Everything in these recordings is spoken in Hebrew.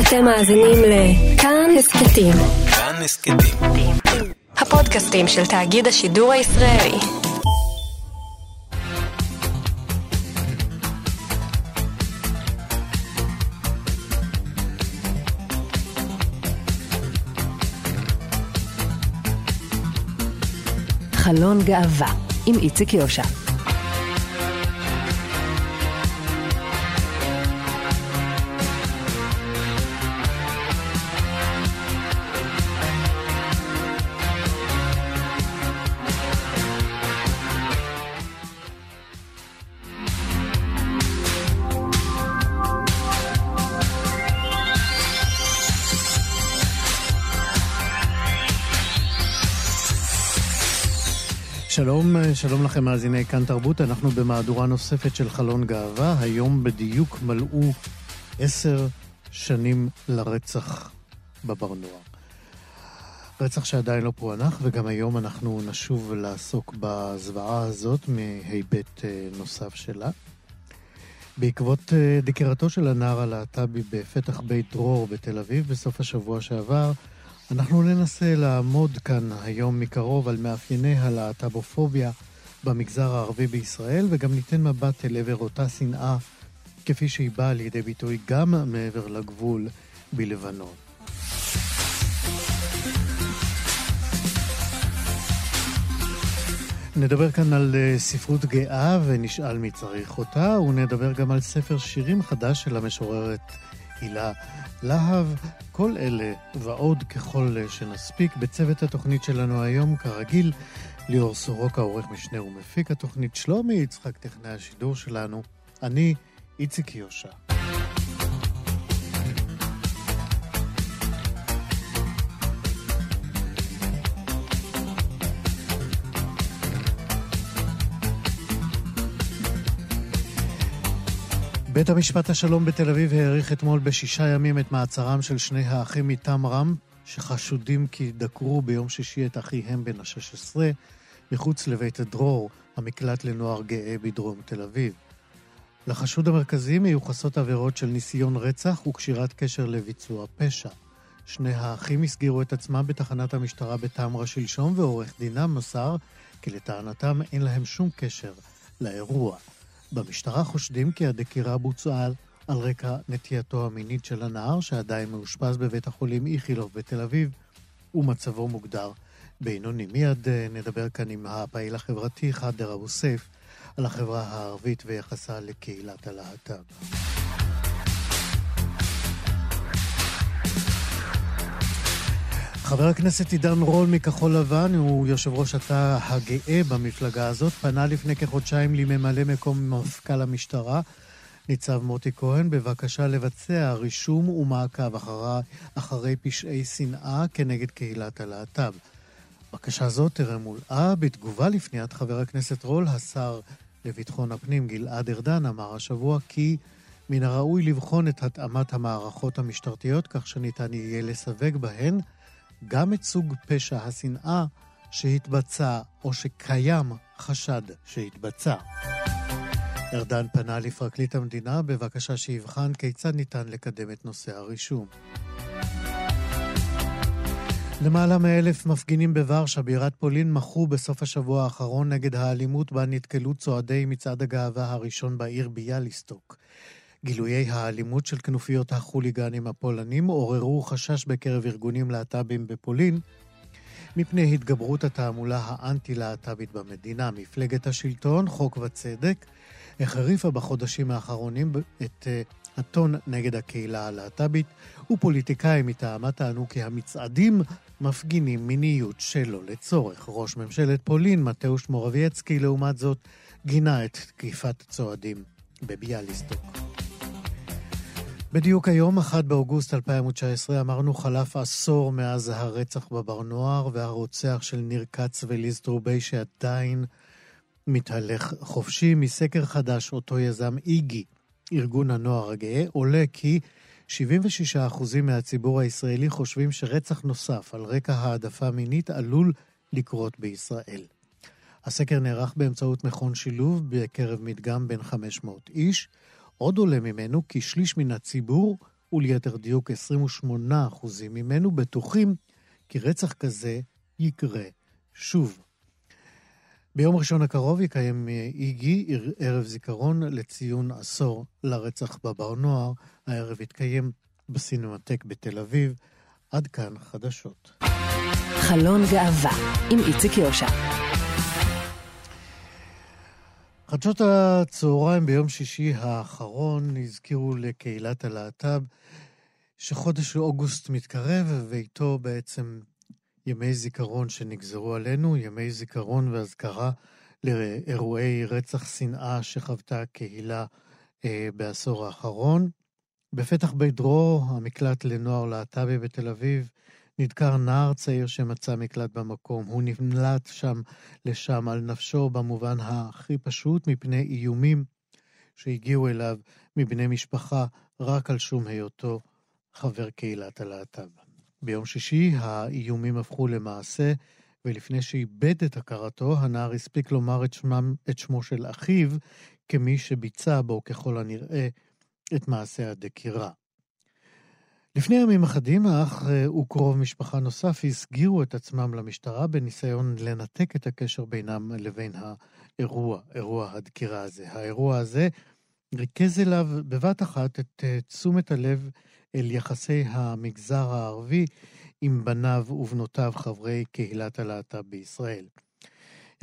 אתם מאזינים לכאן הסכתים. כאן הסכתים. הפודקאסטים של תאגיד השידור הישראלי. חלון גאווה עם איציק יושע. שלום, לכם מאזיני כאן תרבות, אנחנו במהדורה נוספת של חלון גאווה, היום בדיוק מלאו עשר שנים לרצח בברנוע. רצח שעדיין לא פוענח, וגם היום אנחנו נשוב לעסוק בזוועה הזאת מהיבט אה, נוסף שלה. בעקבות אה, דקירתו של הנער הלהט"בי בפתח בית דרור בתל אביב בסוף השבוע שעבר, אנחנו ננסה לעמוד כאן היום מקרוב על מאפייני הלהט"בופוביה במגזר הערבי בישראל, וגם ניתן מבט אל עבר אותה שנאה, כפי שהיא באה לידי ביטוי גם מעבר לגבול בלבנון. נדבר כאן על אה, ספרות גאה ונשאל מי צריך אותה, ונדבר גם על ספר שירים חדש של המשוררת הילה להב, כל אלה ועוד ככל שנספיק. בצוות התוכנית שלנו היום, כרגיל, ליאור סורוקה, עורך משנה ומפיק התוכנית, שלומי יצחק, טכנאי השידור שלנו, אני איציק יושע. בית המשפט השלום בתל אביב האריך אתמול בשישה ימים את מעצרם של שני האחים מטמרם, שחשודים כי דקרו ביום שישי את אחיהם בן ה-16 מחוץ לבית דרור, המקלט לנוער גאה בדרום תל אביב. לחשוד המרכזי מיוחסות עבירות של ניסיון רצח וקשירת קשר לביצוע פשע. שני האחים הסגירו את עצמם בתחנת המשטרה בטמרה שלשום, ועורך דינם מסר כי לטענתם אין להם שום קשר לאירוע. במשטרה חושדים כי הדקירה בוצעה על רקע נטייתו המינית של הנער, שעדיין מאושפז בבית החולים איכילוב בתל אביב, ומצבו מוגדר בינוני. מיד אה, נדבר כאן עם הפעיל החברתי חאדר אבו סייף על החברה הערבית ויחסה לקהילת הלהט"ב. חבר הכנסת עידן רול מכחול לבן, הוא יושב ראש התא הגאה במפלגה הזאת, פנה לפני כחודשיים לממלא מקום מפכ"ל המשטרה, ניצב מוטי כהן, בבקשה לבצע רישום ומעקב אחרי, אחרי פשעי שנאה כנגד קהילת הלהט"ב. בקשה זו טרם מולאה. בתגובה לפניית חבר הכנסת רול, השר לביטחון הפנים גלעד ארדן אמר השבוע כי מן הראוי לבחון את התאמת המערכות המשטרתיות כך שניתן יהיה לסווג בהן גם את סוג פשע השנאה שהתבצע או שקיים חשד שהתבצע. ארדן פנה לפרקליט המדינה בבקשה שיבחן כיצד ניתן לקדם את נושא הרישום. למעלה מאלף מפגינים בוורשה, בירת פולין, מחו בסוף השבוע האחרון נגד האלימות בה נתקלו צועדי מצעד הגאווה הראשון בעיר ביאליסטוק. גילויי האלימות של כנופיות החוליגנים הפולנים עוררו חשש בקרב ארגונים להט"בים בפולין מפני התגברות התעמולה האנטי-להט"בית במדינה. מפלגת השלטון, חוק וצדק, החריפה בחודשים האחרונים את אה, הטון נגד הקהילה הלהט"בית, ופוליטיקאים מטעמה טענו כי המצעדים מפגינים מיניות שלא לצורך. ראש ממשלת פולין, מתאוש מורבייצקי, לעומת זאת, גינה את תקיפת הצועדים בביאליסטוק. בדיוק היום, 1 באוגוסט 2019, אמרנו חלף עשור מאז הרצח בבר נוער והרוצח של ניר כץ וליז טרובי שעדיין מתהלך חופשי. מסקר חדש אותו יזם איגי, ארגון הנוער הגאה, עולה כי 76% מהציבור הישראלי חושבים שרצח נוסף על רקע העדפה מינית עלול לקרות בישראל. הסקר נערך באמצעות מכון שילוב בקרב מדגם בין 500 איש. עוד עולה ממנו כי שליש מן הציבור וליתר דיוק 28 אחוזים ממנו, בטוחים כי רצח כזה יקרה שוב. ביום ראשון הקרוב יקיים איגי ערב זיכרון לציון עשור לרצח בבר נוער. הערב יתקיים בסינמטק בתל אביב. עד כאן חדשות. חלון גאווה עם איציק יושע. חדשות הצהריים ביום שישי האחרון הזכירו לקהילת הלהט"ב שחודש אוגוסט מתקרב ואיתו בעצם ימי זיכרון שנגזרו עלינו, ימי זיכרון ואזכרה לאירועי רצח שנאה שחוותה הקהילה אה, בעשור האחרון. בפתח בית דרור, המקלט לנוער להט"בי בתל אביב, נדקר נער צעיר שמצא מקלט במקום. הוא נמלט שם לשם על נפשו במובן הכי פשוט, מפני איומים שהגיעו אליו מבני משפחה רק על שום היותו חבר קהילת הלהט"ב. ביום שישי האיומים הפכו למעשה, ולפני שאיבד את הכרתו, הנער הספיק לומר את, שמם, את שמו של אחיו כמי שביצע בו, ככל הנראה, את מעשה הדקירה. לפני ימים אחדים, האח אה, וקרוב משפחה נוסף הסגירו את עצמם למשטרה בניסיון לנתק את הקשר בינם לבין האירוע, אירוע הדקירה הזה. האירוע הזה ריכז אליו בבת אחת את אה, תשומת הלב אל יחסי המגזר הערבי עם בניו ובנותיו חברי קהילת הלהט"ב בישראל.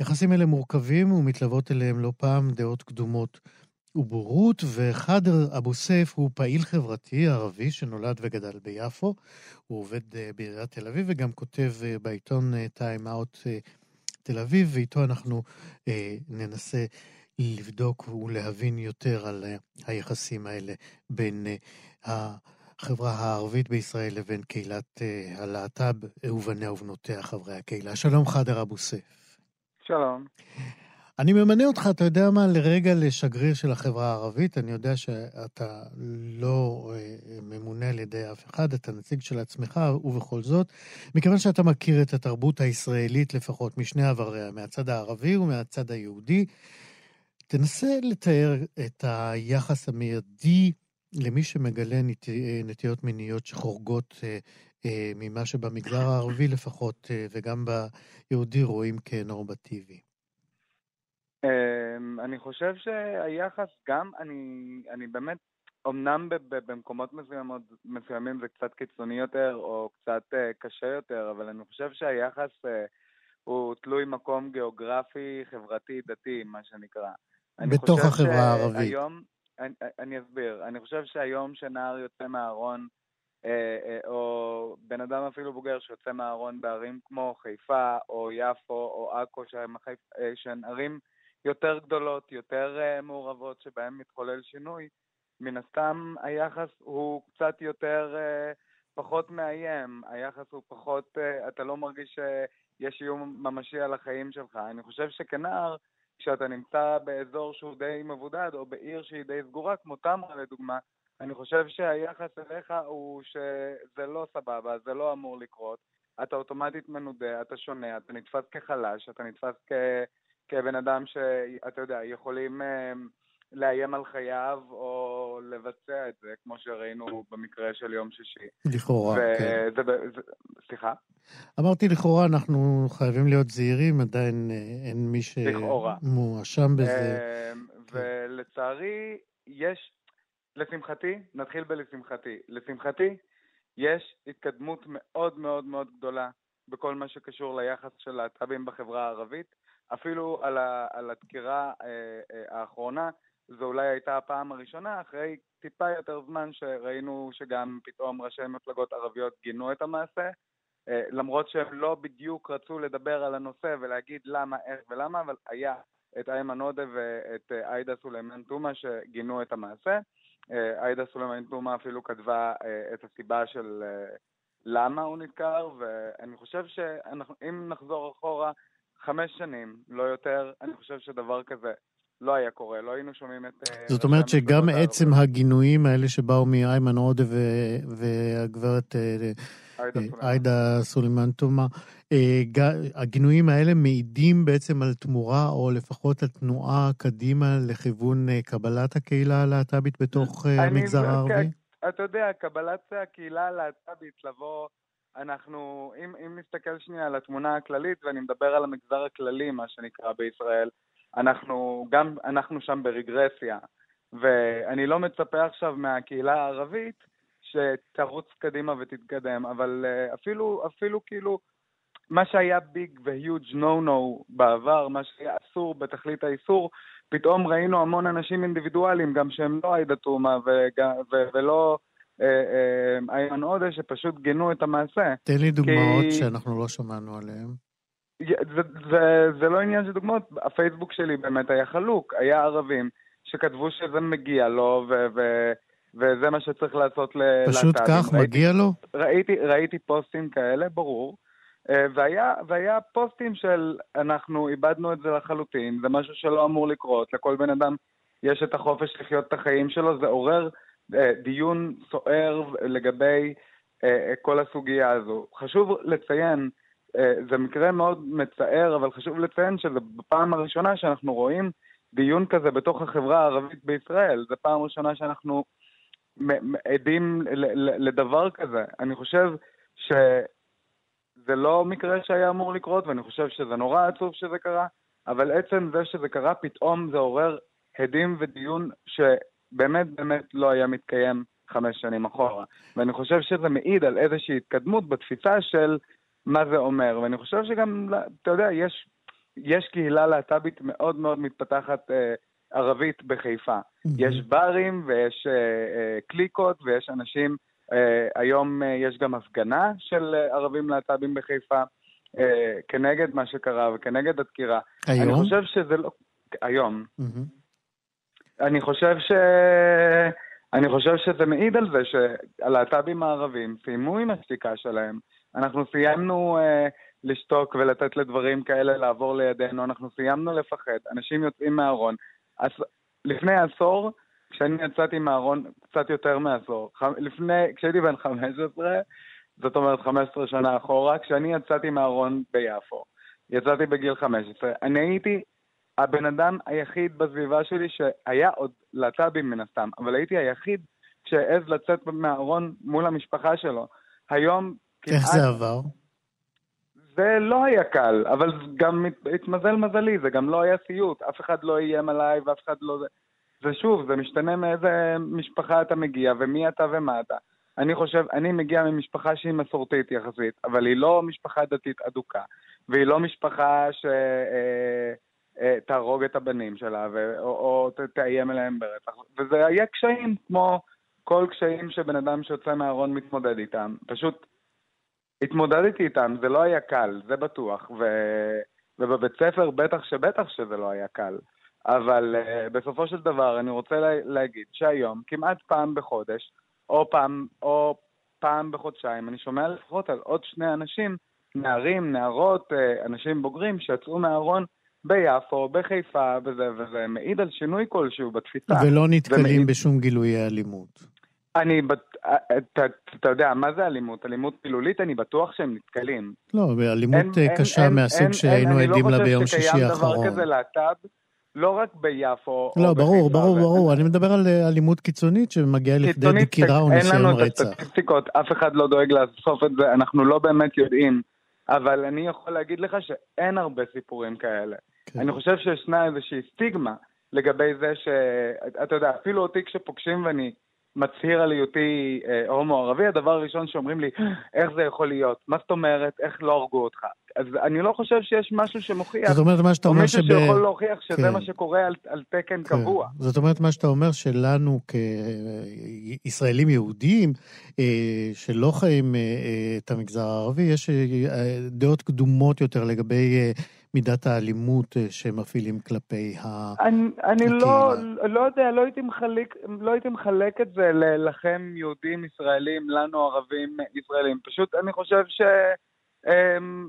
יחסים אלה מורכבים ומתלוות אליהם לא פעם דעות קדומות ובורות, וחאדר אבו סייף הוא פעיל חברתי ערבי שנולד וגדל ביפו. הוא עובד אה, בעיריית תל אביב וגם כותב אה, בעיתון טיים אאוט תל אביב, ואיתו אנחנו אה, ננסה לבדוק ולהבין יותר על היחסים האלה בין החברה הערבית בישראל לבין קהילת הלהט"ב ובניה ובנותיה חברי הקהילה. שלום חאדר אבו סייף. שלום. אני ממנה אותך, אתה יודע מה, לרגע לשגריר של החברה הערבית. אני יודע שאתה לא אה, ממונה על ידי אף אחד, אתה נציג של עצמך, ובכל זאת, מכיוון שאתה מכיר את התרבות הישראלית לפחות משני עבריה, מהצד הערבי ומהצד היהודי, תנסה לתאר את היחס המיידי למי שמגלה נת... נטיות מיניות שחורגות אה, אה, ממה שבמגזר הערבי לפחות, וגם ביהודי רואים כנורמטיבי. אמ, אני חושב שהיחס גם, אני, אני באמת, אמנם במקומות מסוימות, מסוימים זה קצת קיצוני יותר או קצת אה, קשה יותר, אבל אני חושב שהיחס אה, הוא תלוי מקום גיאוגרפי, חברתי, דתי, מה שנקרא. בתוך החברה הערבית. היום, אני, אני אסביר, אני חושב שהיום שנער יוצא מהארון, אה, או בן אדם אפילו בוגר שיוצא מהארון בערים כמו חיפה או יפו או עכו, שהן ערים יותר גדולות, יותר uh, מעורבות, שבהן מתחולל שינוי, מן הסתם היחס הוא קצת יותר, uh, פחות מאיים, היחס הוא פחות, uh, אתה לא מרגיש שיש איום ממשי על החיים שלך. אני חושב שכנער, כשאתה נמצא באזור שהוא די מבודד, או בעיר שהיא די סגורה, כמו תמרה לדוגמה, אני חושב שהיחס אליך הוא שזה לא סבבה, זה לא אמור לקרות. אתה אוטומטית מנודה, אתה שונה, אתה נתפס כחלש, אתה נתפס כ... כבן אדם שאתה יודע, יכולים אמ, לאיים על חייו או לבצע את זה, כמו שראינו במקרה של יום שישי. לכאורה, ו- כן. זה, זה, סליחה? אמרתי לכאורה, אנחנו חייבים להיות זהירים, עדיין אה, אין מי שמואשם בזה. כן. ולצערי, יש, לשמחתי, נתחיל בלשמחתי. לשמחתי, יש התקדמות מאוד מאוד מאוד גדולה בכל מה שקשור ליחס של להט"בים בחברה הערבית. אפילו על, על הדקירה אה, אה, האחרונה, זו אולי הייתה הפעם הראשונה, אחרי טיפה יותר זמן שראינו שגם פתאום ראשי מפלגות ערביות גינו את המעשה, אה, למרות שהם לא בדיוק רצו לדבר על הנושא ולהגיד למה, איך ולמה, אבל היה את איימן עודה ואת עאידה סולימאן תומא שגינו את המעשה. עאידה סולימאן תומא אפילו כתבה את הסיבה של למה הוא נדקר, ואני חושב שאם נחזור אחורה, חמש שנים, לא יותר, אני חושב שדבר כזה לא היה קורה, לא היינו שומעים את... אה, זאת אומרת שגם עצם הרבה. הגינויים האלה שבאו מאיימן עודה ו- והגברת אה, עאידה סולימאן תומא, אה, הגינויים האלה מעידים בעצם על תמורה, או לפחות על תנועה קדימה לכיוון קבלת הקהילה הלהט"בית בתוך המגזר הערבי? אתה יודע, קבלת הקהילה הלהט"בית, לבוא, אנחנו, אם, אם נסתכל שנייה על התמונה הכללית, ואני מדבר על המגזר הכללי, מה שנקרא בישראל, אנחנו גם, אנחנו שם ברגרסיה. ואני לא מצפה עכשיו מהקהילה הערבית שתרוץ קדימה ותתקדם, אבל אה, אפילו, אפילו כאילו, מה שהיה ביג והיוג' נו נו בעבר, מה שהיה אסור בתכלית האיסור, פתאום ראינו המון אנשים אינדיבידואלים, גם שהם לא עאידה תומא ולא איימן עודה, שפשוט גינו את המעשה. תן לי דוגמאות כי... שאנחנו לא שמענו עליהן. זה, זה, זה לא עניין של דוגמאות, הפייסבוק שלי באמת היה חלוק, היה ערבים שכתבו שזה מגיע לו, ו... ו וזה מה שצריך לעשות ללהט"בים. פשוט כך, ראיתי, מגיע לו? ראיתי, ראיתי פוסטים כאלה, ברור, אה, והיה, והיה פוסטים של אנחנו איבדנו את זה לחלוטין, זה משהו שלא אמור לקרות, לכל בן אדם יש את החופש לחיות את החיים שלו, זה עורר אה, דיון סוער לגבי אה, כל הסוגיה הזו. חשוב לציין, זה מקרה מאוד מצער, אבל חשוב לציין שזה בפעם הראשונה שאנחנו רואים דיון כזה בתוך החברה הערבית בישראל. זו פעם ראשונה שאנחנו עדים לדבר כזה. אני חושב שזה לא מקרה שהיה אמור לקרות, ואני חושב שזה נורא עצוב שזה קרה, אבל עצם זה שזה קרה, פתאום זה עורר הדים ודיון שבאמת באמת לא היה מתקיים חמש שנים אחורה. ואני חושב שזה מעיד על איזושהי התקדמות בתפיסה של מה זה אומר. ואני חושב שגם, אתה יודע, יש, יש קהילה להט"בית מאוד מאוד מתפתחת אה, ערבית בחיפה. Mm-hmm. יש ברים ויש אה, אה, קליקות ויש אנשים, אה, היום אה, יש גם הפגנה של אה, ערבים להט"בים בחיפה אה, כנגד מה שקרה וכנגד הדקירה. היום? אני חושב שזה לא... היום. Mm-hmm. אני חושב ש... אני חושב שזה מעיד על זה שהלהט"בים הערבים סיימו עם השתיקה שלהם. אנחנו סיימנו אה, לשתוק ולתת לדברים כאלה לעבור לידינו, אנחנו סיימנו לפחד, אנשים יוצאים מהארון. לפני עשור, כשאני יצאתי מהארון, קצת יותר מעשור, לפני, כשהייתי בן 15, זאת אומרת 15 שנה אחורה, כשאני יצאתי מהארון ביפו, יצאתי בגיל 15, אני הייתי הבן אדם היחיד בסביבה שלי שהיה עוד להט"בים מן הסתם, אבל הייתי היחיד שהעז לצאת מהארון מול המשפחה שלו. היום כמעט... איך זה עבר? זה לא היה קל, אבל גם התמזל מזלי, זה גם לא היה סיוט, אף אחד לא איים עליי ואף אחד לא... זה שוב, זה משתנה מאיזה משפחה אתה מגיע ומי אתה ומה אתה. אני חושב, אני מגיע ממשפחה שהיא מסורתית יחסית, אבל היא לא משפחה דתית אדוקה, והיא לא משפחה שתהרוג אה, אה, את הבנים שלה, ו... או, או תאיים עליהם ברצח. וזה היה קשיים כמו כל קשיים שבן אדם שיוצא מהארון מתמודד איתם. פשוט התמודדתי איתם, זה לא היה קל, זה בטוח, ו... ובבית ספר בטח שבטח שזה לא היה קל. אבל uh, בסופו של דבר אני רוצה לה... להגיד שהיום, כמעט פעם בחודש, או פעם, או פעם בחודשיים, אני שומע לפחות על עוד שני אנשים, נערים, נערות, uh, אנשים בוגרים, שיצאו מהארון ביפו, בחיפה, וזה, וזה מעיד על שינוי כלשהו בתפיסה. ולא נתקלים ומעיד... בשום גילויי אלימות. אני, אתה, אתה יודע, מה זה אלימות? אלימות מילולית, אני בטוח שהם נתקלים. לא, אלימות אין, קשה אין, מהסוג אין, שהיינו אין, עדים לה ביום שישי האחרון. אני לא חושב שקיים דבר כזה להט"ב, לא רק ביפו. לא, ברור, ברור, ברור. אני מדבר על אה, אלימות קיצונית שמגיעה לכדי דקירה או ניסיון רצח. אין לנו את הסטטיסטיקות, אף אחד לא דואג לאסוף את זה, אנחנו לא באמת יודעים. אבל אני יכול להגיד לך שאין הרבה סיפורים כאלה. כן. אני חושב שישנה איזושהי סטיגמה לגבי זה ש... אתה יודע, אפילו אותי כשפוגשים ואני מצהיר על היותי אה, הומו ערבי, הדבר הראשון שאומרים לי, איך זה יכול להיות? מה זאת אומרת? איך לא הרגו אותך? אז אני לא חושב שיש משהו שמוכיח, זאת אומרת, מה שאתה אומר שב... או מישהו שיכול להוכיח שזה כן. מה שקורה על, על תקן כן. קבוע. זאת אומרת, מה שאתה אומר שלנו כישראלים יהודים, אה, שלא חיים אה, את המגזר הערבי, יש אה, דעות קדומות יותר לגבי מידת האלימות אה, שהם מפעילים כלפי ה... אני, אני לא, לא יודע, לא הייתי, מחלק, לא הייתי מחלק את זה לכם יהודים ישראלים, לנו ערבים ישראלים. פשוט אני חושב ש...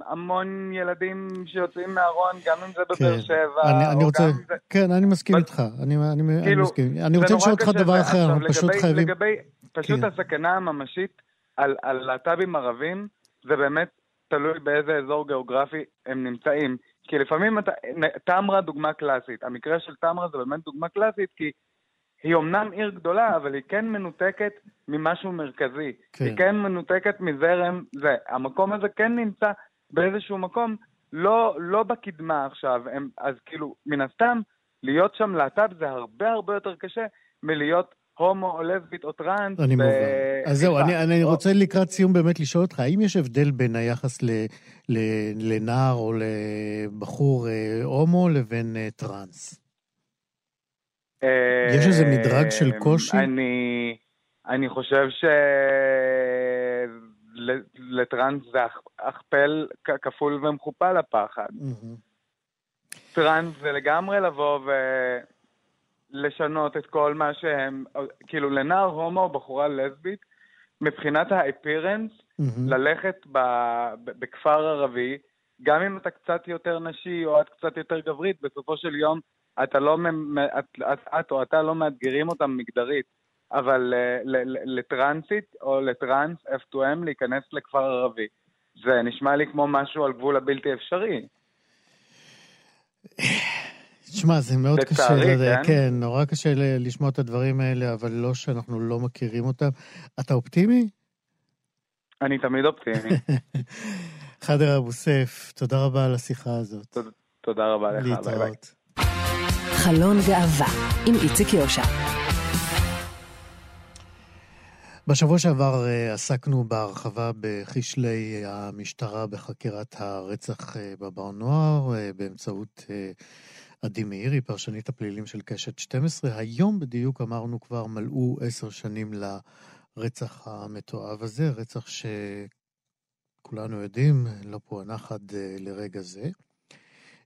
המון ילדים שיוצאים מהארון, גם אם זה בבאר כן. שבע, אני, אני רוצה, זה... כן, אני מסכים איתך, אני, אני, כאילו, אני מסכים. אני רוצה לשאול אותך דבר אחר, אנחנו פשוט חייבים... לגבי, פשוט כן. הסכנה הממשית על, על להט"בים ערבים, זה באמת תלוי באיזה אזור גיאוגרפי הם נמצאים. כי לפעמים אתה... תמרה דוגמה קלאסית. המקרה של תמרה זה באמת דוגמה קלאסית, כי היא אומנם עיר גדולה, אבל היא כן מנותקת ממשהו מרכזי. כן. היא כן מנותקת מזרם זה. המקום הזה כן נמצא באיזשהו מקום, לא, לא בקדמה עכשיו. הם, אז כאילו, מן הסתם, להיות שם להט"ב זה הרבה הרבה יותר קשה מלהיות הומו או לסבית או טראנס. אני מובן. אז זהו. אני, אני או- רוצה לקראת סיום באמת לשאול אותך, האם יש הבדל בין היחס ל, ל, לנער או לבחור אה, הומו לבין אה, טראנס? אה, יש איזה מדרג של קושי? אני, אני חושב שלטראנס זה אכ- אכפל כ- כפול ומכופל הפחד. טראנס זה לגמרי לבוא ולשנות את כל מה שהם, כאילו לנער הומו או בחורה לסבית, מבחינת האפירנס, מהמם. ללכת ב, ב, בכפר ערבי, גם אם אתה קצת יותר נשי או את קצת יותר גברית, בסופו של יום אתה לא, את, את, את או אתה לא מאתגרים אותם מגדרית. אבל אה, לטרנסית או לטרנס F2M להיכנס לכפר ערבי. זה נשמע לי כמו משהו על גבול הבלתי אפשרי. תשמע, זה מאוד קשה, לצערי, לד- כן. כן, נורא קשה לשמוע את הדברים האלה, אבל לא שאנחנו לא מכירים אותם. אתה אופטימי? אני תמיד אופטימי. חדר אבו סף, תודה רבה על השיחה הזאת. תודה רבה לך, ביי ביי. חלון גאווה עם איציק יושע. בשבוע שעבר אה, עסקנו בהרחבה בכשלי המשטרה בחקירת הרצח אה, בבר נוער אה, באמצעות עדי מאירי, פרשנית הפלילים של קשת 12. היום בדיוק אמרנו כבר מלאו עשר שנים לרצח המתועב הזה, רצח שכולנו יודעים, לא פוענח עד אה, לרגע זה.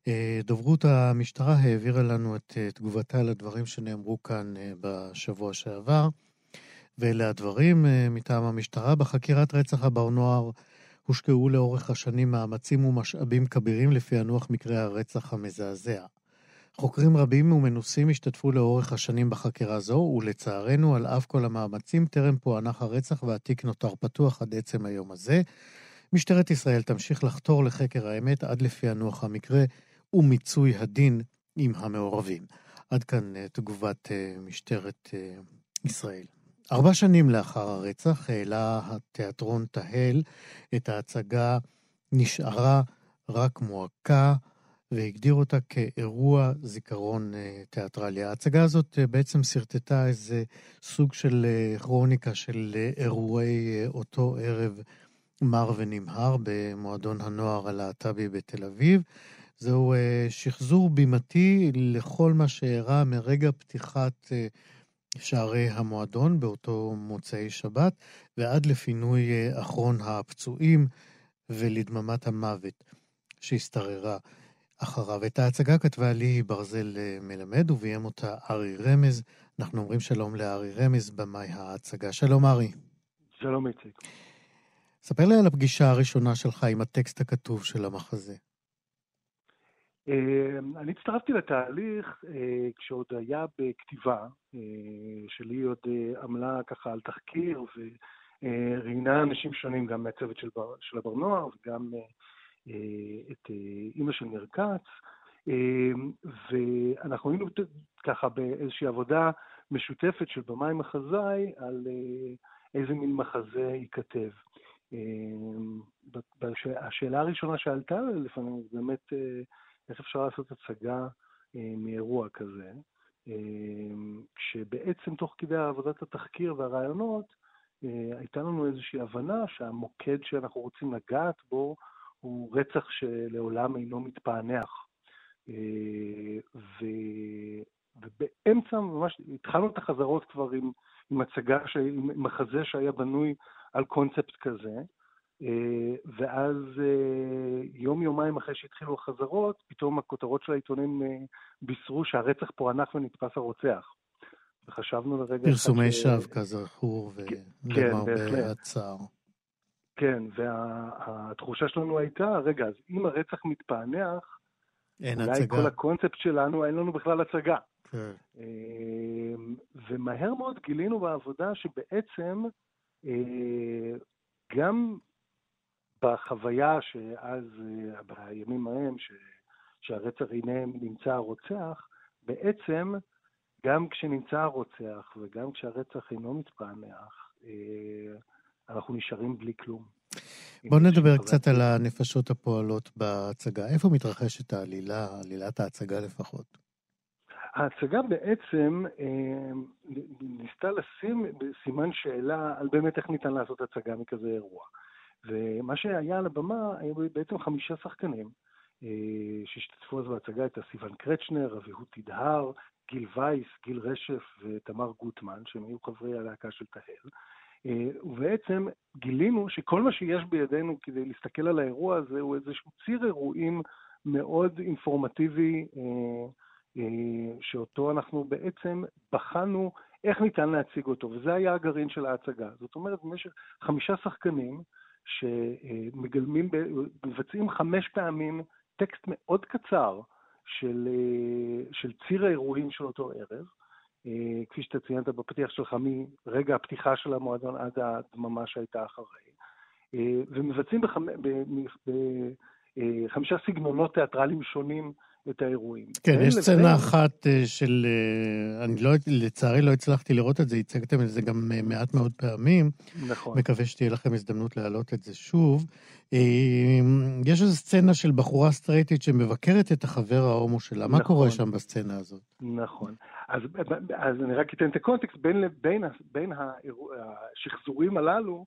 אה, דוברות המשטרה העבירה לנו את אה, תגובתה לדברים שנאמרו כאן בשבוע שעבר. ואלה הדברים מטעם המשטרה. בחקירת רצח הבר נוער הושקעו לאורך השנים מאמצים ומשאבים כבירים לפענוח מקרי הרצח המזעזע. חוקרים רבים ומנוסים השתתפו לאורך השנים בחקירה זו, ולצערנו, על אף כל המאמצים, טרם פוענח הרצח והתיק נותר פתוח עד עצם היום הזה. משטרת ישראל תמשיך לחתור לחקר האמת עד לפענוח המקרה ומיצוי הדין עם המעורבים. עד כאן אה, תגובת אה, משטרת אה, ישראל. ארבע שנים לאחר הרצח העלה התיאטרון תהל את ההצגה נשארה רק מועקה והגדיר אותה כאירוע זיכרון אה, תיאטרלי. ההצגה הזאת אה, בעצם שרטטה איזה סוג של אה, כרוניקה של אירועי אותו ערב מר ונמהר במועדון הנוער הלהט"בי בתל אביב. זהו שחזור בימתי לכל מה שאירע מרגע פתיחת שערי המועדון באותו מוצאי שבת, ועד לפינוי אחרון הפצועים ולדממת המוות שהשתררה אחריו. את ההצגה כתבה לי ברזל אה, מלמד וביים אותה ארי רמז. אנחנו אומרים שלום לארי רמז, במאי ההצגה. שלום ארי. שלום איציק. ספר לי על הפגישה הראשונה שלך עם הטקסט הכתוב של המחזה. אה, אני הצטרפתי לתהליך אה, כשעוד היה בכתיבה, שלי עוד עמלה ככה על תחקיר וראיינה אנשים שונים, גם מהצוות של, בר, של הבר נוער וגם את אה, אימא של ניר כץ, אה, ואנחנו היינו ככה באיזושהי עבודה משותפת של במאי מחזאי על אה, איזה מין מחזה ייכתב. השאלה הראשונה שעלתה לפנינו זה באמת אה, איך אפשר לעשות הצגה אה, מאירוע כזה, אה, כשבעצם תוך כדי עבודת התחקיר והרעיונות אה, הייתה לנו איזושהי הבנה שהמוקד שאנחנו רוצים לגעת בו הוא רצח שלעולם אינו מתפענח. אה, ו... ובאמצע ממש התחלנו את החזרות כבר עם, עם הצגה, ש... עם מחזה שהיה בנוי על קונספט כזה, ואז יום-יומיים אחרי שהתחילו החזרות, פתאום הכותרות של העיתונים בישרו שהרצח פוענח ונתפס הרוצח. וחשבנו לרגע... פרסומי שווא, כזכור, ולמרבה כן, הצער. כן, והתחושה שלנו הייתה, רגע, אז אם הרצח מתפענח, אין אולי הצגה. כל הקונספט שלנו, אין לנו בכלל הצגה. כן. ומהר מאוד גילינו בעבודה שבעצם גם בחוויה שאז, בימים ההם, ש, שהרצח הנה נמצא הרוצח, בעצם גם כשנמצא הרוצח וגם כשהרצח אינו מתפענח, אה, אנחנו נשארים בלי כלום. בוא נדבר קצת על הנפשות הפועלות בהצגה. איפה מתרחשת העלילה, עלילת ההצגה לפחות? ההצגה בעצם אה, ניסתה לשים סימן שאלה על באמת איך ניתן לעשות הצגה מכזה אירוע. ומה שהיה על הבמה היו בעצם חמישה שחקנים אה, שהשתתפו אז בהצגה, את סיוון קרצ'נר, אביהוד תדהר, גיל וייס, גיל רשף ותמר גוטמן, שהם היו חברי הלהקה של תהל. אה, ובעצם גילינו שכל מה שיש בידינו כדי להסתכל על האירוע הזה הוא איזשהו ציר אירועים מאוד אינפורמטיבי, אה, שאותו אנחנו בעצם בחנו איך ניתן להציג אותו, וזה היה הגרעין של ההצגה. זאת אומרת, במשך חמישה שחקנים, שמגלמים, מבצעים חמש פעמים טקסט מאוד קצר של, של ציר האירועים של אותו ערב, כפי שאתה ציינת בפתיח שלך, מרגע הפתיחה של המועדון עד הדממה שהייתה אחרי, ומבצעים בחמישה סגנונות תיאטרליים שונים את האירועים. כן, יש סצנה אחת אה, של, אה, אני לא, לצערי לא הצלחתי לראות את זה, הצגתם את זה גם אה, מעט מאוד פעמים. נכון. מקווה שתהיה לכם הזדמנות להעלות את זה שוב. יש איזו סצנה של בחורה סטרייטית שמבקרת את החבר ההומו שלה. נכון. מה קורה שם בסצנה הזאת? נכון. אז, אז אני רק אתן את הקונטקסט, בין, בין, בין השחזורים הללו,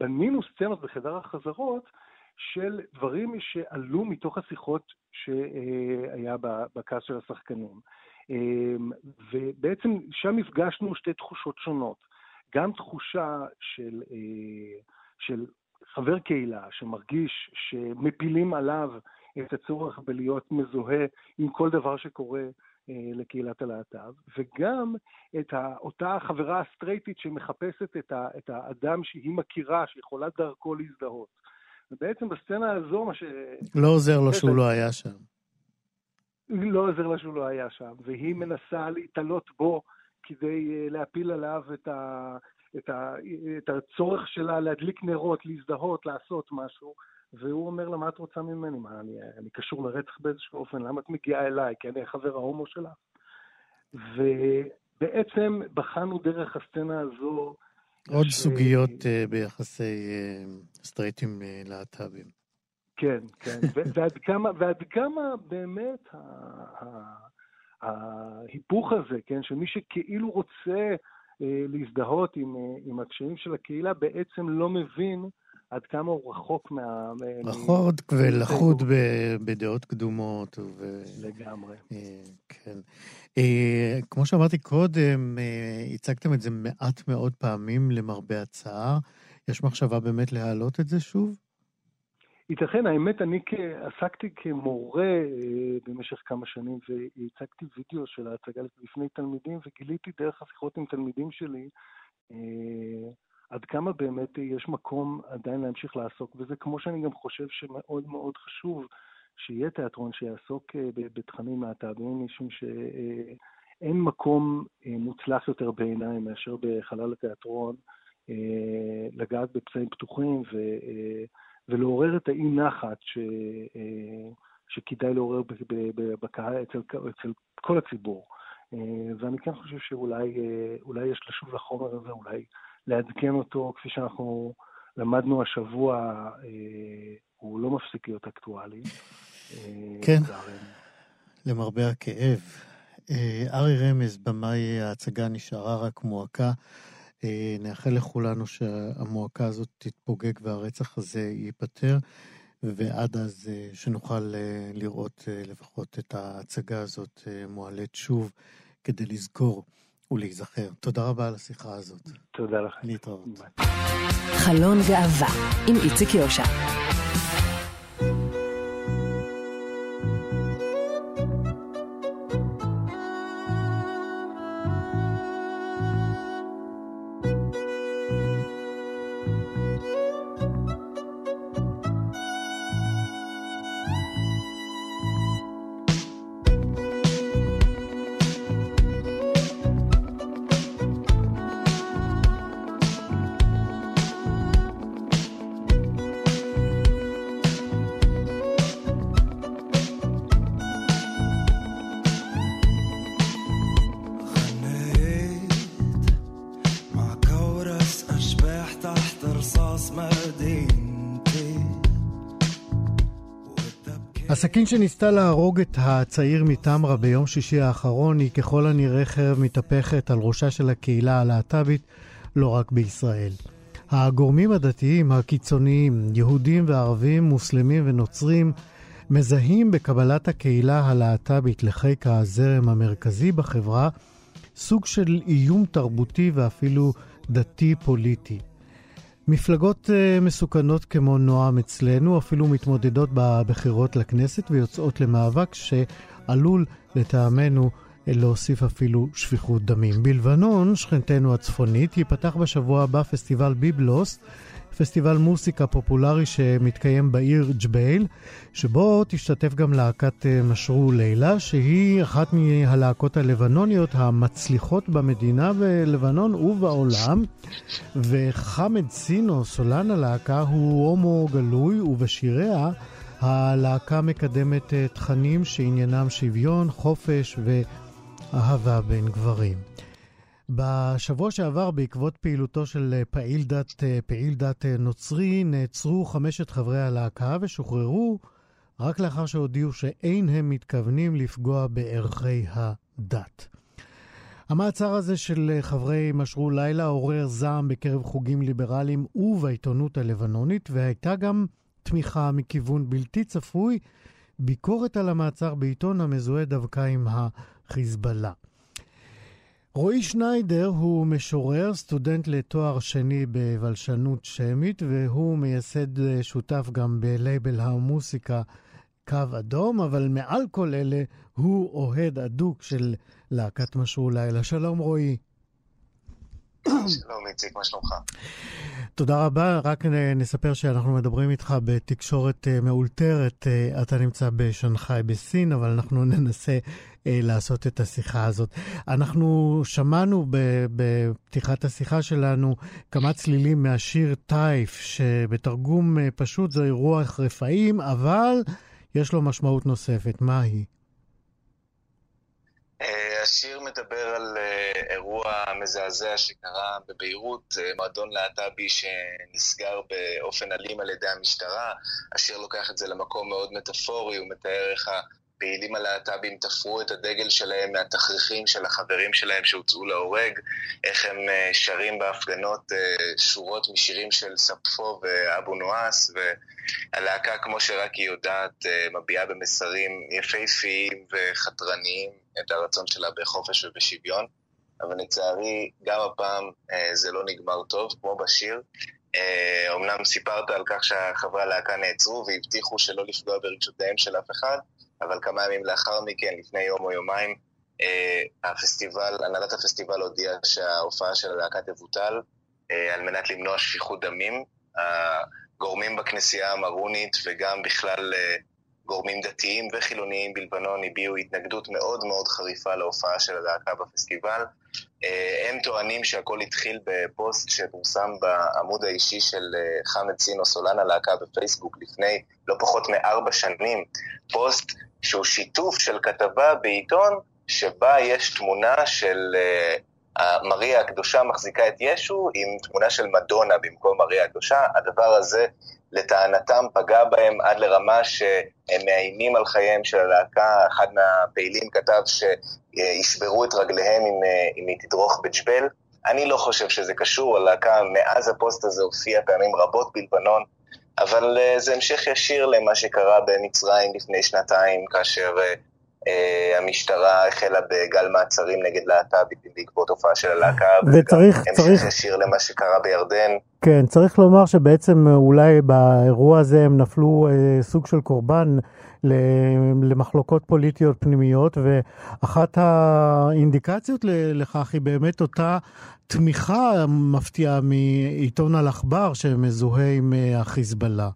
בנינו סצנות בחדר החזרות, של דברים שעלו מתוך השיחות שהיה בכעס של השחקנים. אמ, ובעצם שם הפגשנו שתי תחושות שונות. גם תחושה של, אה, של חבר קהילה שמרגיש שמפילים עליו את הצורך בלהיות מזוהה עם כל דבר שקורה אה, לקהילת הלהט"ב, וגם את אותה חברה הסטרייטית שמחפשת את, את האדם שהיא מכירה, שיכולה דרכו להזדהות. ובעצם בסצנה הזו, מה ש... לא עוזר לו שהוא לא היה שם. לא עוזר לה שהוא לא היה שם, והיא מנסה להתעלות בו כדי אה, להפיל עליו את, ה, את, ה, את הצורך שלה להדליק נרות, להזדהות, לעשות משהו, והוא אומר לה, מה את רוצה ממני? מה, אני, אני קשור לרצח באיזשהו אופן? למה את מגיעה אליי? כי אני חבר ההומו שלה? ובעצם בחנו דרך הסצנה הזו עוד ש... סוגיות uh, ביחסי uh, סטרייטים uh, להט"בים. כן, כן, ועד כמה, ועד כמה באמת ההיפוך הזה, כן, שמי שכאילו רוצה להזדהות עם, עם הקשיים של הקהילה, בעצם לא מבין עד כמה הוא רחוק מה... רחוק ולחוד בדעות קדומות. ו... לגמרי. כן. אה, כמו שאמרתי קודם, אה, הצגתם את זה מעט מאוד פעמים למרבה הצער. יש מחשבה באמת להעלות את זה שוב? ייתכן, האמת, אני עסקתי כמורה אה, במשך כמה שנים והצגתי וידאו של ההצגה לפני תלמידים וגיליתי דרך השיחות עם תלמידים שלי עד כמה באמת יש מקום עדיין להמשיך לעסוק בזה, כמו שאני גם חושב שמאוד מאוד חשוב שיהיה תיאטרון שיעסוק אה, בתכנים להט"בים, משום שאין מקום אה, מוצלח יותר בעיניי מאשר בחלל התיאטרון אה, לגעת בפצעים פתוחים ו, ולעורר את האי נחת ש, שכדאי לעורר בקהל אצל, אצל כל הציבור. ואני כן חושב שאולי יש לשוב לחומר הזה, אולי לעדכן אותו, כפי שאנחנו למדנו השבוע, הוא לא מפסיק להיות אקטואלי. כן, למרבה הכאב. אה, ארי רמז, במאי ההצגה נשארה רק מועקה. אה, נאחל לכולנו שהמועקה הזאת תתפוגג והרצח הזה ייפתר, ועד אז אה, שנוכל לראות לפחות את ההצגה הזאת מועלית שוב כדי לזכור ולהיזכר. תודה רבה על השיחה הזאת. תודה לך. להתראות. חלון גאווה עם איציק יושע. הסכין שניסתה להרוג את הצעיר מטמרה ביום שישי האחרון היא ככל הנראה חרב מתהפכת על ראשה של הקהילה הלהט"בית, לא רק בישראל. הגורמים הדתיים הקיצוניים, יהודים וערבים, מוסלמים ונוצרים, מזהים בקבלת הקהילה הלהט"בית לחיק הזרם המרכזי בחברה סוג של איום תרבותי ואפילו דתי-פוליטי. מפלגות uh, מסוכנות כמו נועם אצלנו אפילו מתמודדות בבחירות לכנסת ויוצאות למאבק שעלול לטעמנו להוסיף אפילו שפיכות דמים. בלבנון, שכנתנו הצפונית, ייפתח בשבוע הבא פסטיבל ביבלוס, פסטיבל מוסיקה פופולרי שמתקיים בעיר ג'בייל, שבו תשתתף גם להקת אה, משרו לילה, שהיא אחת מהלהקות הלבנוניות המצליחות במדינה בלבנון ובעולם. וחמד סינו, סולן הלהקה, הוא הומו גלוי, ובשיריה הלהקה מקדמת אה, תכנים שעניינם שוויון, חופש ואהבה בין גברים. בשבוע שעבר, בעקבות פעילותו של אה, פעיל דת, אה, פעיל דת אה, נוצרי, נעצרו חמשת חברי הלהקה ושוחררו רק לאחר שהודיעו שאין הם מתכוונים לפגוע בערכי הדת. המעצר הזה של חברי משרו לילה עורר זעם בקרב חוגים ליברליים ובעיתונות הלבנונית, והייתה גם תמיכה מכיוון בלתי צפוי, ביקורת על המעצר בעיתון המזוהה דווקא עם החיזבאללה. רועי שניידר הוא משורר, סטודנט לתואר שני בבלשנות שמית, והוא מייסד אה, שותף גם בלייבל המוסיקה קו אדום, אבל מעל כל אלה הוא אוהד אדוק של להקת משהו לילה. שלום רועי. שלום איציק, מה שלומך? תודה רבה, רק נספר שאנחנו מדברים איתך בתקשורת אה, מאולתרת. אה, אתה נמצא בשנגחאי בסין, אבל אנחנו ננסה אה, לעשות את השיחה הזאת. אנחנו שמענו בפתיחת השיחה שלנו כמה צלילים מהשיר טייף, שבתרגום פשוט זה רוח רפאים, אבל יש לו משמעות נוספת. מה היא? השיר מדבר על uh, אירוע מזעזע שקרה בביירות, uh, מועדון להט"בי שנסגר באופן אלים על ידי המשטרה. השיר לוקח את זה למקום מאוד מטאפורי, הוא מתאר איך הפעילים הלהט"בים תפרו את הדגל שלהם מהתכריכים של החברים שלהם שהוצאו להורג, איך הם uh, שרים בהפגנות uh, שורות משירים של ספפו ואבו נואס, והלהקה, כמו שרק היא יודעת, uh, מביעה במסרים יפהפיים וחתרניים את הרצון שלה בחופש ובשוויון. אבל לצערי, גם הפעם אה, זה לא נגמר טוב, כמו בשיר. אה, אומנם סיפרת על כך שהחברי הלהקה נעצרו והבטיחו שלא לפגוע ברגשותיהם של אף אחד, אבל כמה ימים לאחר מכן, לפני יום או יומיים, אה, הפסטיבל, הנהלת הפסטיבל הודיעה שההופעה של הלהקה תבוטל אה, על מנת למנוע שפיכות דמים. הגורמים בכנסייה המרונית וגם בכלל אה, גורמים דתיים וחילוניים בלבנון הביעו התנגדות מאוד מאוד חריפה להופעה של הלהקה בפסטיבל. הם טוענים שהכל התחיל בפוסט שפורסם בעמוד האישי של חמד סינו, סולן הלהקה בפייסבוק, לפני לא פחות מארבע שנים. פוסט שהוא שיתוף של כתבה בעיתון שבה יש תמונה של uh, מריה הקדושה מחזיקה את ישו עם תמונה של מדונה במקום מריה הקדושה. הדבר הזה לטענתם פגע בהם עד לרמה שהם מאיימים על חייהם של הלהקה. אחד מהפעילים כתב שישברו את רגליהם אם, אם היא תדרוך בג'בל. אני לא חושב שזה קשור, הלהקה מאז הפוסט הזה הופיע פעמים רבות בלבנון, אבל אה, זה המשך ישיר למה שקרה במצרים לפני שנתיים, כאשר אה, אה, המשטרה החלה בגל מעצרים נגד להט"בים בעקבות הופעה של הלהקה, וצריך, וגם צריך... המשך ישיר למה שקרה בירדן. כן, צריך לומר שבעצם אולי באירוע הזה הם נפלו אה, סוג של קורבן למחלוקות פוליטיות פנימיות, ואחת האינדיקציות לכך היא באמת אותה תמיכה מפתיעה מעיתון אל-עכבר שמזוהה עם החיזבאללה.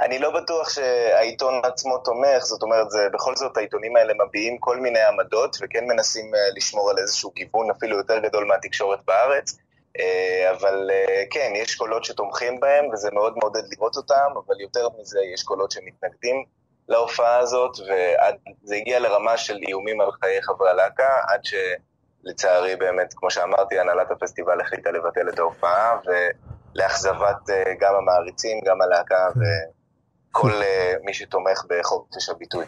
אני לא בטוח שהעיתון עצמו תומך, זאת אומרת, זה, בכל זאת העיתונים האלה מביעים כל מיני עמדות וכן מנסים אה, לשמור על איזשהו גיוון אפילו יותר גדול מהתקשורת בארץ. אה, אבל אה, כן, יש קולות שתומכים בהם וזה מאוד מעודד לראות אותם, אבל יותר מזה יש קולות שמתנגדים להופעה הזאת, וזה הגיע לרמה של איומים על חיי חברי הלהקה, עד שלצערי באמת, כמו שאמרתי, הנהלת הפסטיבל החליטה לבטל את ההופעה, ולאכזבת גם המעריצים, גם הלהקה, ו... כל מי שתומך בחופש הביטוי.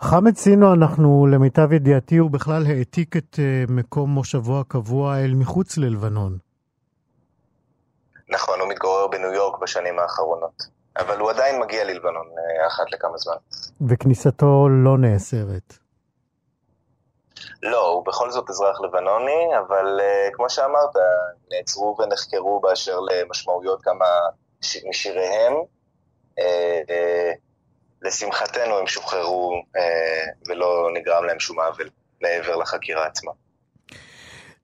חמד סינו, אנחנו, למיטב ידיעתי, הוא בכלל העתיק את מקום מושבו הקבוע אל מחוץ ללבנון. נכון, הוא מתגורר בניו יורק בשנים האחרונות. אבל הוא עדיין מגיע ללבנון אחת לכמה זמן. וכניסתו לא נאסרת. לא, הוא בכל זאת אזרח לבנוני, אבל uh, כמו שאמרת, נעצרו ונחקרו באשר למשמעויות כמה משיריהם. Uh, uh, לשמחתנו הם שוחררו uh, ולא נגרם להם שום עוול מעבר לחקירה עצמה.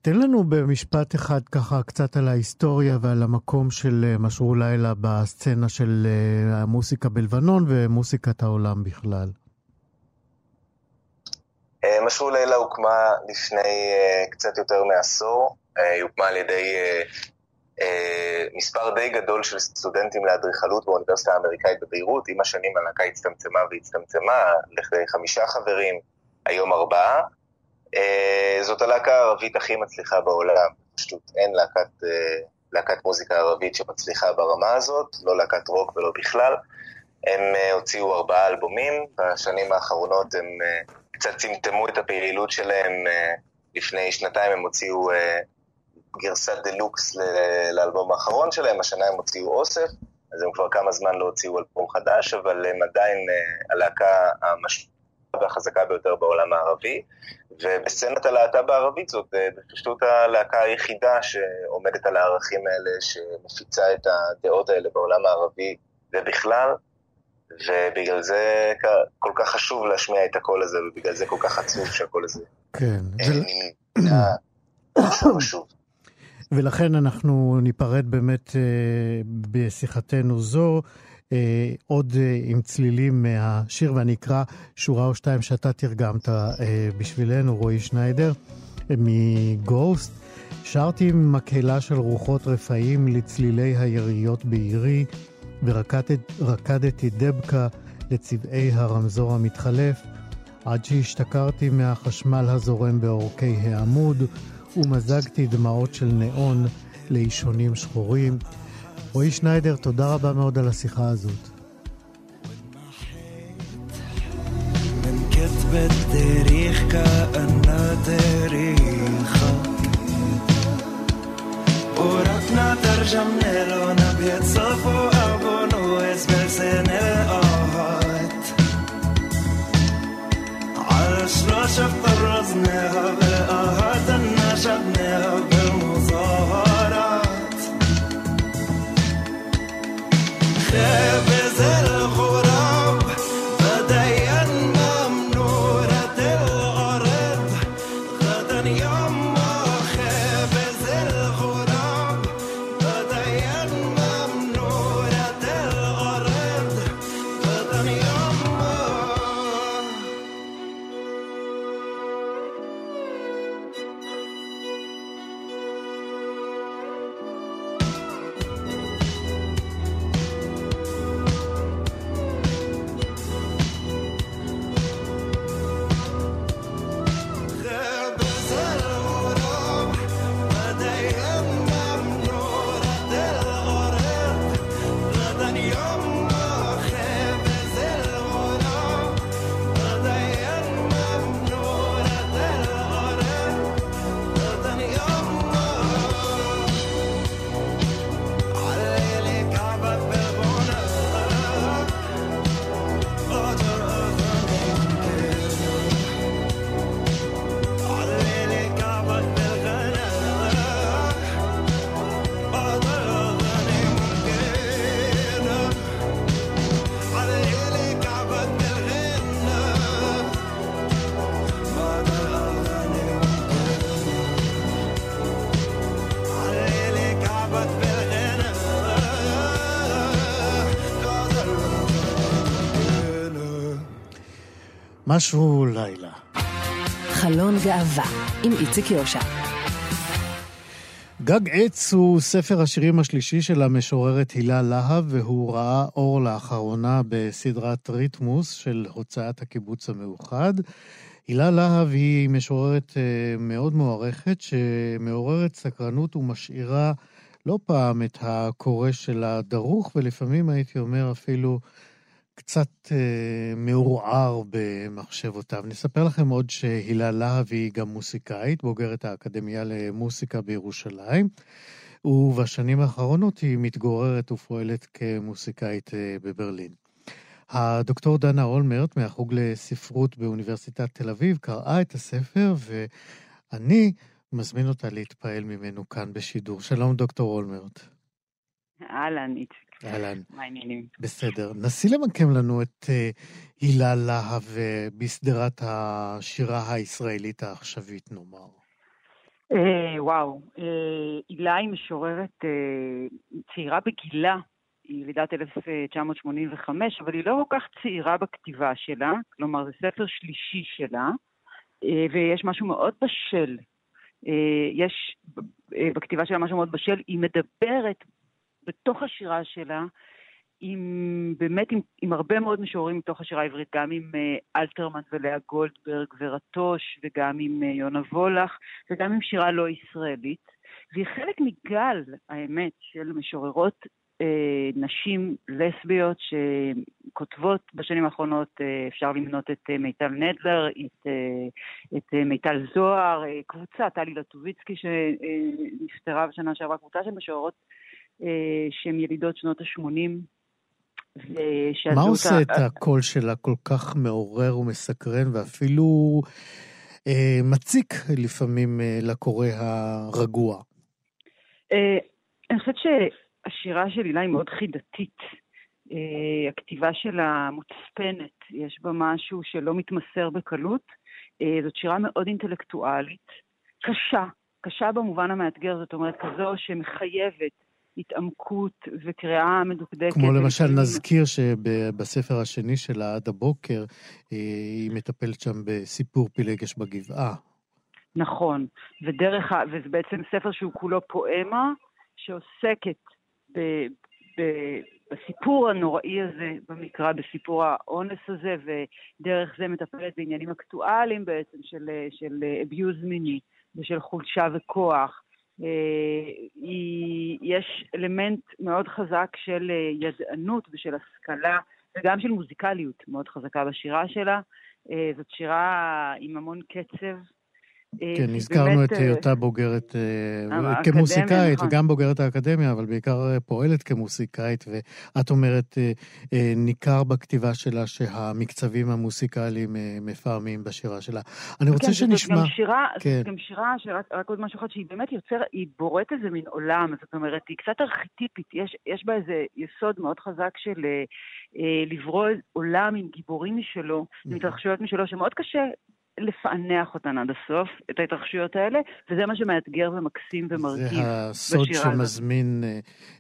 תן לנו במשפט אחד ככה קצת על ההיסטוריה ועל המקום של משרו לילה בסצנה של המוסיקה בלבנון ומוסיקת העולם בכלל. אה, משהו לילה הוקמה לפני אה, קצת יותר מעשור, אה, היא הוקמה על ידי מספר די גדול של סטודנטים לאדריכלות באוניברסיטה האמריקאית בביירות, עם השנים הלהקה הצטמצמה והצטמצמה, לכדי חמישה חברים, היום ארבעה. זאת הלהקה הערבית הכי מצליחה בעולם, פשוט אין להקת, להקת מוזיקה ערבית שמצליחה ברמה הזאת, לא להקת רוק ולא בכלל. הם הוציאו ארבעה אלבומים, בשנים האחרונות הם קצת צמצמו את הפעילות שלהם. אה, לפני שנתיים הם הוציאו אה, גרסת דה-לוקס לאלבום האחרון שלהם, השנה הם הוציאו אוסף, אז הם כבר כמה זמן לא הוציאו אלבום חדש, אבל הם עדיין אה, הלהקה המשמעותית והחזקה ביותר בעולם הערבי. ובסצנת הלהט"ב הערבית זאת בפשטות הלהקה היחידה שעומדת על הערכים האלה, שמפיצה את הדעות האלה בעולם הערבי ובכלל. ובגלל זה כל כך חשוב להשמיע את הקול הזה, ובגלל זה כל כך עצוב שהקול הזה כן, נמנע חשוב. ולכן אנחנו ניפרד באמת אה, בשיחתנו זו. אה, עוד אה, עם צלילים מהשיר, ואני אקרא שורה או שתיים שאתה תרגמת בשבילנו, רועי שניידר, מגוסט. שרתי עם מקהלה של רוחות רפאים לצלילי היריות בעירי. ורקדתי דבקה לצבעי הרמזור המתחלף, עד שהשתכרתי מהחשמל הזורם בעורקי העמוד, ומזגתי דמעות של נאון לאישונים שחורים. רועי שניידר, תודה רבה מאוד על השיחה הזאת. كتبت تاريخ كأنه تاريخك ورحنا ترجمنا له نبيت صفو سن الآهات على شراشة طرزناها بالآهات משהו לילה. חלון גאווה עם איציק יושע. גג עץ הוא ספר השירים השלישי של המשוררת הילה להב, והוא ראה אור לאחרונה בסדרת ריתמוס של הוצאת הקיבוץ המאוחד. הילה להב היא משוררת אה, מאוד מוערכת, שמעוררת סקרנות ומשאירה לא פעם את הקורא שלה דרוך, ולפעמים הייתי אומר אפילו קצת אה, מעורער במחשבותיו. נספר לכם עוד שהילה להב היא גם מוסיקאית, בוגרת האקדמיה למוסיקה בירושלים, ובשנים האחרונות היא מתגוררת ופועלת כמוסיקאית אה, בברלין. הדוקטור דנה אולמרט מהחוג לספרות באוניברסיטת תל אביב קראה את הספר, ואני מזמין אותה להתפעל ממנו כאן בשידור. שלום, דוקטור אולמרט. אהלן, איציק. אהלן. מה העניינים? בסדר. נסי למקם לנו את uh, הילה להב uh, בסדרת השירה הישראלית העכשווית, נאמר. Uh, וואו, הילה היא משוררת צעירה בגילה, היא ילידת 1985, אבל היא לא כל כך צעירה בכתיבה שלה, כלומר זה ספר שלישי שלה, ויש משהו מאוד בשל. יש בכתיבה שלה משהו מאוד בשל, היא מדברת בתוך השירה שלה, עם, באמת עם, עם הרבה מאוד משוררים מתוך השירה העברית, גם עם uh, אלתרמן ולאה גולדברג ורטוש, וגם עם uh, יונה וולך, וגם עם שירה לא ישראלית. והיא חלק מגל, האמת, של משוררות uh, נשים לסביות שכותבות בשנים האחרונות, uh, אפשר למנות את uh, מיטל נדלר, את, uh, את uh, מיטל זוהר, uh, קבוצה, טלי לטוביצקי שנפטרה בשנה שעברה, קבוצה של משוררות שהן ילידות שנות ה-80. מה עושה את הקול שלה כל כך מעורר ומסקרן ואפילו אה, מציק לפעמים אה, לקורא הרגוע? אה, אני חושבת שהשירה של הילה היא מאוד חידתית. אה, הכתיבה שלה מוצפנת, יש בה משהו שלא מתמסר בקלות. אה, זאת שירה מאוד אינטלקטואלית, קשה, קשה במובן המאתגר, זאת אומרת כזו שמחייבת התעמקות וקריאה מדוקדקת. כמו למשל, נזכיר שבספר השני שלה, עד הבוקר, אה, היא מטפלת שם בסיפור פילגש בגבעה. נכון, ודרך, וזה בעצם ספר שהוא כולו פואמה, שעוסקת ב, ב, בסיפור הנוראי הזה, במקרא, בסיפור האונס הזה, ודרך זה מטפלת בעניינים אקטואליים בעצם של, של abuse מיני ושל חולשה וכוח. אה, יש אלמנט מאוד חזק של אה, ידענות ושל השכלה, וגם של מוזיקליות מאוד חזקה בשירה שלה. אה, זאת שירה עם המון קצב, כן, הזכרנו את היותה בוגרת אה, כמוסיקאית נכון. וגם בוגרת האקדמיה, אבל בעיקר אה, פועלת כמוסיקאית, ואת אומרת, ניכר בכתיבה שלה שהמקצבים המוסיקליים מפעמים בשירה שלה. אני רוצה כן, שנשמע... זאת גם שירה, כן. גם שירה, שרק עוד משהו אחד, שהיא באמת יוצרת, היא בוראת איזה מין עולם, זאת אומרת, היא קצת ארכיטיפית, יש, יש בה איזה יסוד מאוד חזק של לברוא עולם עם גיבורים משלו, עם התרחשויות משלו, שמאוד קשה לפענח אותן עד הסוף, את ההתרחשויות האלה, וזה מה שמאתגר ומקסים ומרגיב בשירה הזאת. זה הסוד שמזמין אה,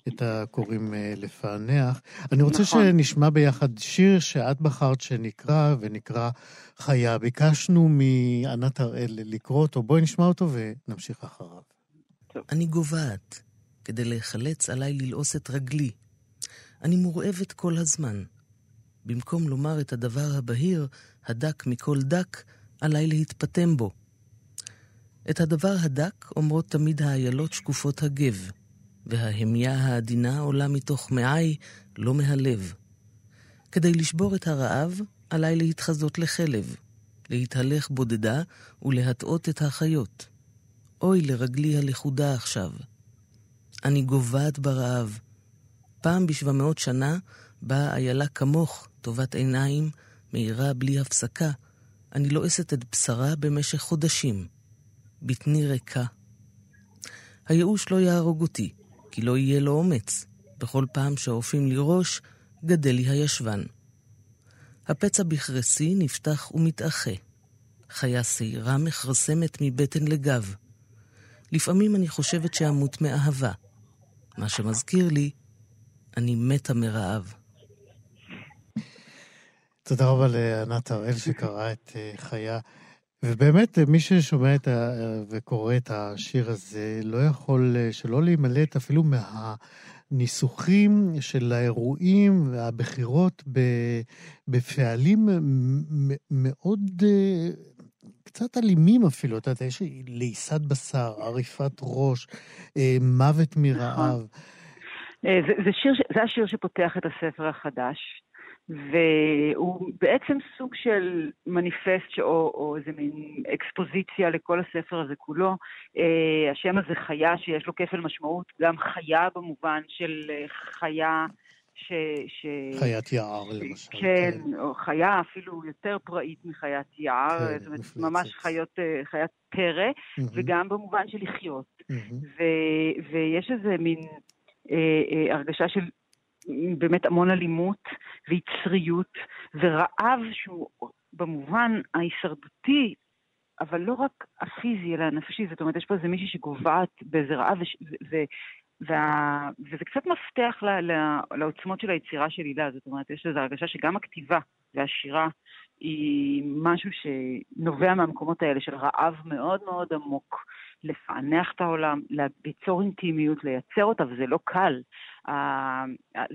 את הקוראים אה, לפענח. אני רוצה נכון. שנשמע ביחד שיר שאת בחרת שנקרא, ונקרא חיה. ביקשנו מענת הראל לקרוא אותו, בואי נשמע אותו ונמשיך אחריו. טוב. אני גוועת כדי להיחלץ עליי ללעוס את רגלי. אני מורעבת כל הזמן. במקום לומר את הדבר הבהיר, הדק מכל דק, עליי להתפטם בו. את הדבר הדק אומרות תמיד האיילות שקופות הגב, וההמיה העדינה עולה מתוך מעי, לא מהלב. כדי לשבור את הרעב, עליי להתחזות לחלב, להתהלך בודדה ולהטעות את החיות. אוי לרגלי הלכודה עכשיו. אני גוועת ברעב. פעם בשבע מאות שנה באה איילה כמוך, טובת עיניים, מאירה בלי הפסקה, אני לועסת את בשרה במשך חודשים. בטני ריקה. הייאוש לא יהרוג אותי, כי לא יהיה לו אומץ. בכל פעם שעופים לי ראש, גדל לי הישבן. הפצע בכרסי נפתח ומתאחה. חיה שעירה מכרסמת מבטן לגב. לפעמים אני חושבת שאמות מאהבה. מה שמזכיר לי, אני מתה מרעב. תודה רבה לענת הראל שקראה את אה, חיה. ובאמת, מי ששומע את ה... וקורא את השיר הזה, לא יכול אה, שלא להימלט אפילו מהניסוחים של האירועים והבחירות בפעלים מאוד, אה, קצת אלימים אפילו. אתה יודע, יש לעיסת בשר, עריפת ראש, מוות מרעב. זה, זה, שיר, זה השיר שפותח את הספר החדש. והוא בעצם סוג של מניפסט או, או איזה מין אקספוזיציה לכל הספר הזה כולו. אה, השם הזה חיה שיש לו כפל משמעות, גם חיה במובן של אה, חיה ש... ש... חיית יער למשל. כן, כן, או חיה אפילו יותר פראית מחיית יער, כן, זאת אומרת, מפלצת. ממש חיות, אה, חיית פרא, mm-hmm. וגם במובן של לחיות. Mm-hmm. ו... ויש איזה מין אה, אה, הרגשה של באמת המון אלימות ויצריות ורעב שהוא במובן ההישרדותי, אבל לא רק הפיזי אלא הנפשי, זאת אומרת יש פה איזה מישהי שגוועת באיזה רעב. ו... וה... וזה קצת מפתח ל... לעוצמות של היצירה של הילה, זאת אומרת יש איזו הרגשה שגם הכתיבה והשירה היא משהו שנובע מהמקומות האלה של רעב מאוד מאוד עמוק, לפענח את העולם, ליצור אינטימיות, לייצר אותה, וזה לא קל.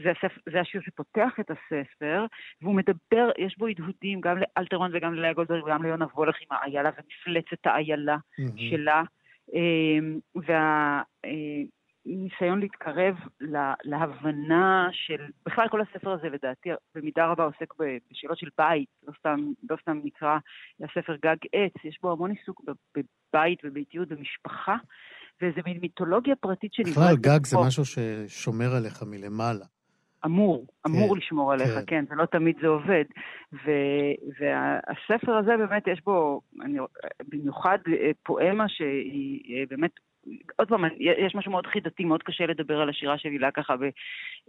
זה, הספר, זה השיר שפותח את הספר, והוא מדבר, יש בו הדהודים גם לאלתרון וגם ללאה גולדברג וגם ליונה וולך עם האיילה ומפלצת האיילה mm-hmm. שלה. אמ, וה... אה, ניסיון להתקרב לה, להבנה של, בכלל כל הספר הזה לדעתי במידה רבה עוסק בשאלות של בית, לא סתם, לא סתם נקרא הספר גג עץ, יש בו המון עיסוק בבית וביתיות במשפחה, ואיזה מין מיתולוגיה פרטית של... בכלל גג זה משהו ששומר עליך מלמעלה. אמור, אמור כן, לשמור עליך, כן. כן, ולא תמיד זה עובד. ו, והספר הזה באמת יש בו, אני, במיוחד אה, פואמה שהיא אה, באמת עוד פעם, יש משהו מאוד חידתי, מאוד קשה לדבר על השירה של הילה ככה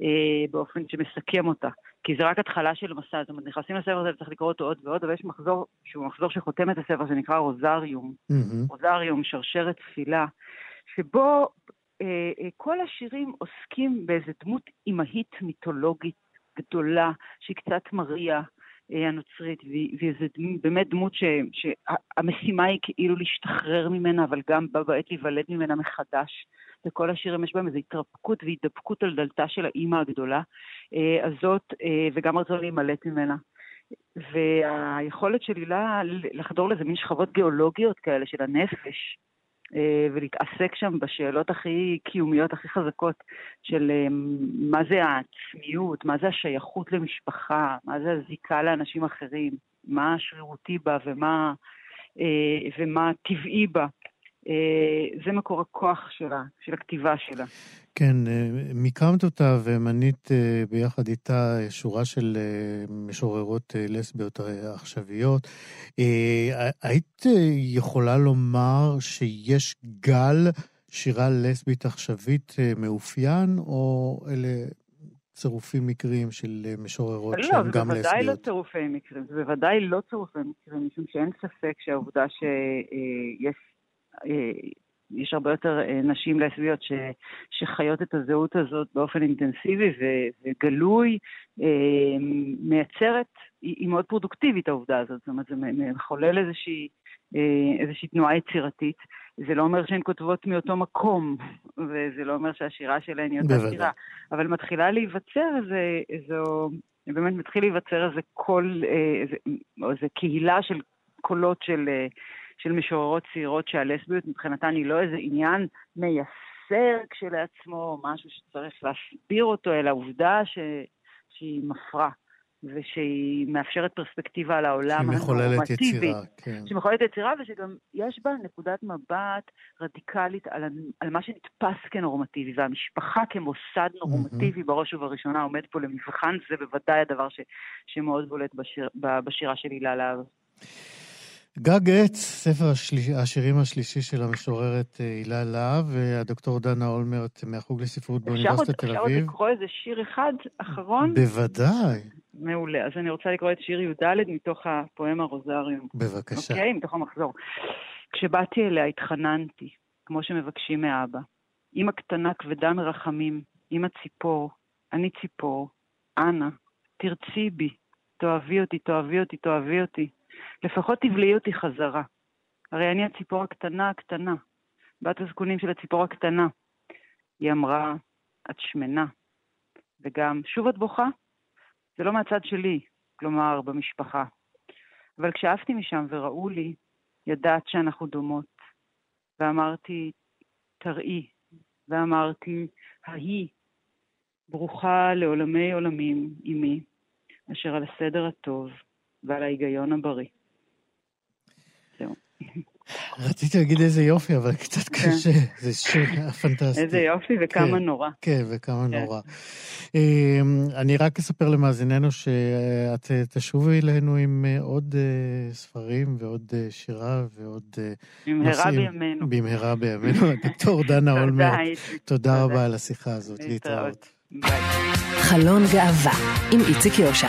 אה, באופן שמסכם אותה. כי זה רק התחלה של מסע, זאת אומרת, נכנסים לספר הזה וצריך לקרוא אותו עוד ועוד, אבל יש מחזור שהוא מחזור שחותם את הספר, שנקרא רוזריום. Mm-hmm. רוזריום, שרשרת תפילה, שבו אה, אה, כל השירים עוסקים באיזה דמות אימהית מיתולוגית גדולה, שהיא קצת מריה, הנוצרית, וזו באמת דמות שהמשימה היא כאילו להשתחרר ממנה, אבל גם בה בעת להיוולד ממנה מחדש. וכל השירים יש בהם איזו התרפקות והידבקות על דלתה של האימא הגדולה אה, הזאת, אה, וגם רצון להימלט ממנה. והיכולת של הילה לחדור לאיזה מין שכבות גיאולוגיות כאלה של הנפש, אה, ולהתעסק שם בשאלות הכי קיומיות, הכי חזקות של אה, מה זה העצמיות, מה זה השייכות למשפחה, מה זה הזיקה לאנשים אחרים, מה השרירותי בה ומה, אה, ומה טבעי בה. זה מקור הכוח שלה, של הכתיבה שלה. כן, אה, מיקמת אותה ומנית אה, ביחד איתה שורה של אה, משוררות לסביות עכשוויות. היית יכולה לומר שיש גל שירה לסבית עכשווית מאופיין, או אלה צירופים מקריים של משוררות לא, שהן גם לסביות? לא, זה בוודאי לא צירופי מקרים, זה בוודאי לא צירופי מקרים, משום שאין ספק שהעובדה שיש יש הרבה יותר אה, נשים לסביות ש, שחיות את הזהות הזאת באופן אינטנסיבי וגלוי, אה, מייצרת, היא, מאוד פרודוקטיבית העובדה הזאת, זאת אומרת זה מחולל איזושהי, אה, איזושהי תנועה יצירתית. זה לא אומר שהן כותבות מאותו מקום, וזה לא אומר שהשירה שלהן היא אותה שירה, אבל מתחילה להיווצר איזה, איזו, באמת מתחיל להיווצר איזה קול, איזה, איזה קהילה של קולות של... של משוררות צעירות שהלסביות מבחינתן היא לא איזה עניין מייסר כשלעצמו, משהו שצריך להסביר אותו, אלא עובדה ש... שהיא מפרה. ושהיא מאפשרת פרספקטיבה על העולם הנורמטיבי. שהיא מחוללת יצירה, כן. שהיא מחוללת יצירה ושגם יש בה נקודת מבט רדיקלית על, על מה שנתפס כנורמטיבי, והמשפחה כמוסד נורמטיבי mm-hmm. בראש ובראשונה עומד פה למבחן, זה בוודאי הדבר ש, שמאוד בולט בשיר, בשירה של הילה להב. גג עץ, ספר השליש, השירים השלישי של המשוררת אה, הילה להב, והדוקטור דנה אולמרט מהחוג לספרות באוניברסיטת תל אביב. אפשר עוד לקרוא איזה שיר אחד אחרון? בוודאי. מעולה. אז אני רוצה לקרוא את שיר י"ד מתוך הפואמה רוזריום. בבקשה. אוקיי, מתוך המחזור. כשבאתי אליה התחננתי, כמו שמבקשים מאבא. אמא קטנה כבדה מרחמים, אמא ציפור, אני ציפור, אנא, תרצי בי, תאהבי אותי, תאהבי אותי, תאהבי אותי. לפחות תבלעי אותי חזרה. הרי אני הציפור הקטנה הקטנה, בת הזקונים של הציפור הקטנה. היא אמרה, את שמנה. וגם, שוב את בוכה? זה לא מהצד שלי, כלומר, במשפחה. אבל כשעפתי משם וראו לי, ידעת שאנחנו דומות. ואמרתי, תראי. ואמרתי, ההיא, ברוכה לעולמי עולמים, אמי. מאשר על הסדר הטוב ועל ההיגיון הבריא. זהו. רציתי להגיד איזה יופי, אבל קצת כן. קשה, זה שיר פנטסטי. איזה יופי וכמה כן. נורא. כן, וכמה כן. נורא. אמ, אני רק אספר למאזיננו שאת אה, תשובי אלינו עם אה, עוד אה, ספרים ועוד שירה ועוד אה, במהרה נושאים. בימינו. במהרה בימינו. דוקטור דנה אולמרט, תודה, רבה על השיחה הזאת, להתראות. חלון גאווה עם איציק יושע.